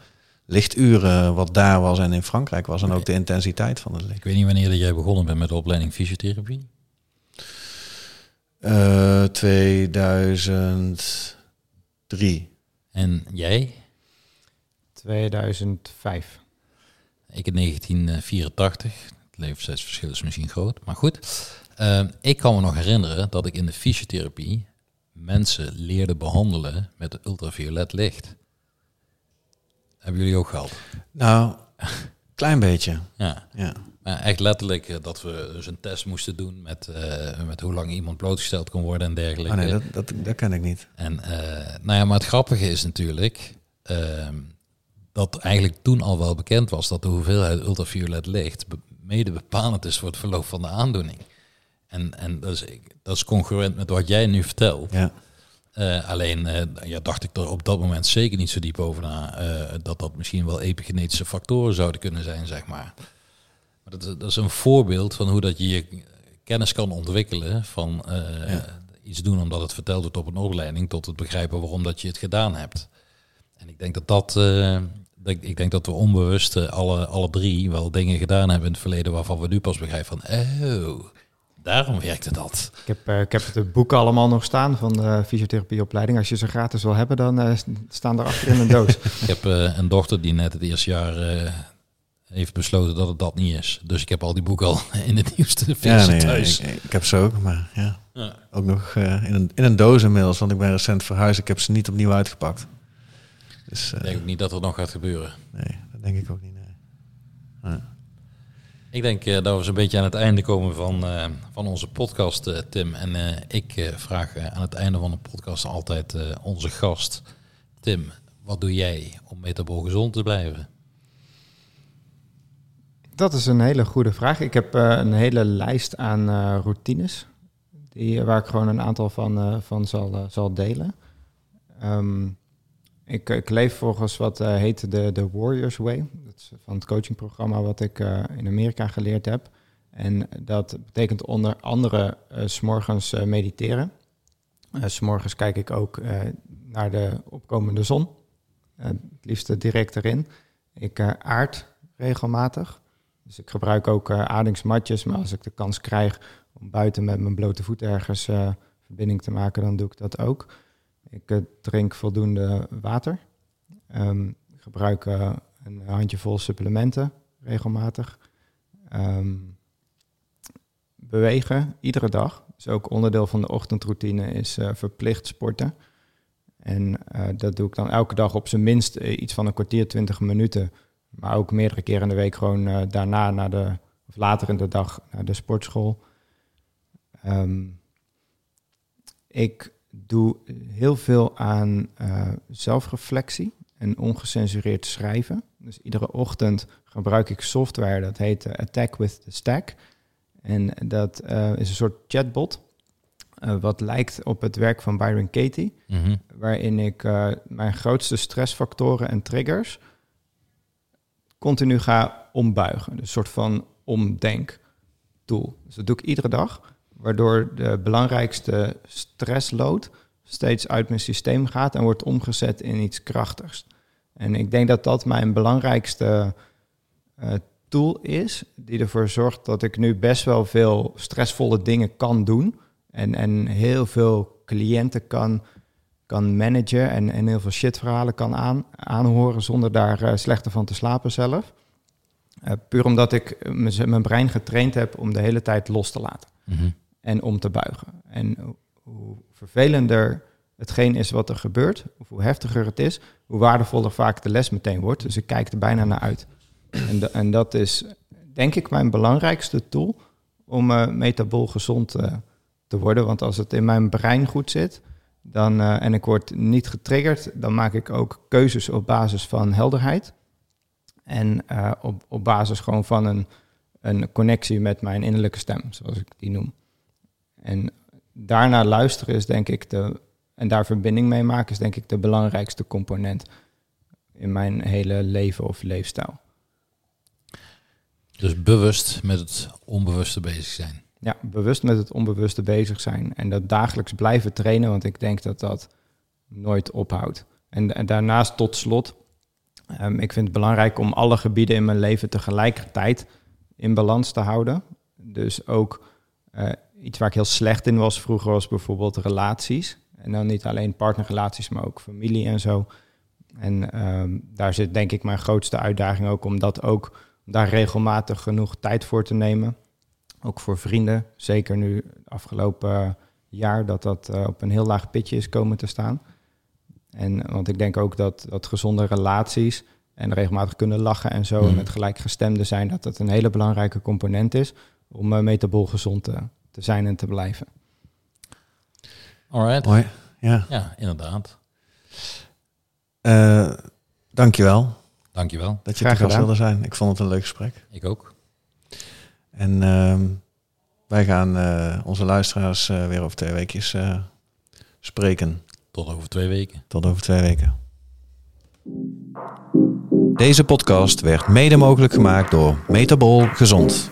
lichturen wat daar was en in Frankrijk was. En ook de intensiteit van het licht. Ik weet niet wanneer dat jij begonnen bent met de opleiding fysiotherapie. Eh 2003. En jij? 2005. Ik in 1984. Het leeftijdsverschil is misschien groot, maar goed. Eh, ik kan me nog herinneren dat ik in de fysiotherapie mensen leerde behandelen met ultraviolet licht. Hebben jullie ook gehad? Nou, klein beetje. Ja. Ja. Maar echt letterlijk eh, dat we dus een test moesten doen met, eh, met hoe lang iemand blootgesteld kon worden en dergelijke. Oh nee, dat, dat, dat ken ik niet. En eh, nou ja, maar het grappige is natuurlijk ehm, dat eigenlijk toen al wel bekend was dat de hoeveelheid ultraviolet licht mede bepalend is voor het verloop van de aandoening. En, en dat, is, dat is congruent met wat jij nu vertelt. Ja. Eh, alleen uh, ja, dacht ik er op dat moment zeker niet zo diep over na. Uh, dat dat misschien wel epigenetische factoren zouden kunnen zijn, zeg maar. Maar dat, dat is een voorbeeld van hoe dat je je kennis kan ontwikkelen van ja. iets doen omdat het verteld wordt op een opleiding tot het begrijpen waarom dat je het gedaan hebt. En ik denk dat dat, dat ik denk dat we onbewust alle, alle drie wel dingen gedaan hebben in het verleden waarvan we nu pas begrijpen van, oh, Daarom werkte dat. Ik heb, uh, ik heb de boeken allemaal nog staan van de fysiotherapieopleiding. Als je ze gratis wil hebben, dan uh, staan er achter in een doos. ik heb uh, een dochter die net het eerste jaar heeft besloten dat het dat niet is. Dus ik heb al die boeken al in het nieuwste ja, nee, thuis. Ik, ik, heb ze ook, maar ja. ja. Ook nog in, een, in een doos inmiddels, want ik ben recent verhuisd. Ik heb ze niet opnieuw uitgepakt. Dus, ik denk ook niet dat er nog gaat gebeuren. Nee, dat denk ik ook niet. Ik denk uh, dat we zo'n beetje aan het einde komen van, uh, van onze podcast, uh, Tim. En ik vraag aan het einde van de podcast altijd onze gast, Tim, wat doe jij om metabool gezond te blijven? Dat is een hele goede vraag. Ik heb een hele lijst aan routines, die, waar ik gewoon een aantal van, van zal, zal delen. Um, ik, ik leef volgens wat uh, heet de, de Warriors Way. Dat is van het coachingprogramma wat ik uh, in Amerika geleerd heb. En dat betekent onder andere uh, s'morgens mediteren. s'morgens kijk ik ook naar de opkomende zon. het liefst direct erin. Ik aard regelmatig. Dus ik gebruik ook adingsmatjes. Maar als ik de kans krijg om buiten met mijn blote voet ergens verbinding te maken, dan doe ik dat ook. Ik uh, drink voldoende water. Um, gebruik uh, een handjevol supplementen regelmatig. Um, bewegen iedere dag. Dus ook onderdeel van de ochtendroutine is uh, verplicht sporten. En dat doe ik dan elke dag op zijn minst iets van een kwartier, twintig minuten. Maar ook meerdere keren in de week gewoon daarna naar de, of later in de dag naar de sportschool. Um, ik doe heel veel aan uh, zelfreflectie en ongecensureerd schrijven. Dus iedere ochtend gebruik ik software dat heet uh, Attack with the Stack. En dat uh, is een soort chatbot. wat lijkt op het werk van Byron Katie. Mm -hmm. Waarin ik mijn grootste stressfactoren en triggers continu ga ombuigen. Dus een soort van omdenktool. Dus dat doe ik iedere dag waardoor de belangrijkste stressload steeds uit mijn systeem gaat en wordt omgezet in iets krachtigs. En ik denk dat dat mijn belangrijkste uh, tool is, die ervoor zorgt dat ik nu best wel veel stressvolle dingen kan doen en, en heel veel cliënten kan, kan managen en, en heel veel shitverhalen kan aan, aanhoren zonder daar uh, slechter van te slapen zelf. Uh, puur omdat ik mijn brein getraind heb om de hele tijd los te laten. Mm en om te buigen. En hoe vervelender hetgeen is wat er gebeurt, of hoe heftiger het is, hoe waardevoller vaak de les meteen wordt. Dus ik kijk er bijna naar uit. En, en dat is, denk ik, mijn belangrijkste tool om uh, metabool gezond uh, te worden. Want als het in mijn brein goed zit, dan, uh, en ik word niet getriggerd, dan maak ik ook keuzes op basis van helderheid. En op, op basis gewoon van een, een connectie met mijn innerlijke stem, zoals ik die noem. En daarna luisteren is denk ik de, en daar verbinding mee maken is denk ik de belangrijkste component in mijn hele leven of leefstijl. Dus bewust met het onbewuste bezig zijn. Ja, bewust met het onbewuste bezig zijn. En dat dagelijks blijven trainen, want ik denk dat dat nooit ophoudt. En, en daarnaast tot slot, um, ik vind het belangrijk om alle gebieden in mijn leven tegelijkertijd in balans te houden. Dus ook uh, iets waar ik heel slecht in was vroeger was bijvoorbeeld relaties. En dan niet alleen partnerrelaties, maar ook familie en zo. En um, daar zit denk ik mijn grootste uitdaging ook om dat ook daar regelmatig genoeg tijd voor te nemen. Ook voor vrienden, zeker nu afgelopen jaar dat dat uh, op een heel laag pitje is komen te staan. En want ik denk ook dat, dat gezonde relaties en regelmatig kunnen lachen en zo, mm. en met gelijkgestemden zijn, dat dat een hele belangrijke component is om uh, metabool gezond te, te zijn en te blijven. Alright. Mooi. Ja. ja, inderdaad. Uh, dankjewel. Dankjewel. Dat je Graag te gast wilde zijn. Ik vond het een leuk gesprek. Ik ook. En ehm, wij gaan eh, onze luisteraars eh, weer over twee weekjes eh, spreken. Tot over twee weken. Tot over twee weken. Deze podcast werd mede mogelijk gemaakt door Metabol Gezond.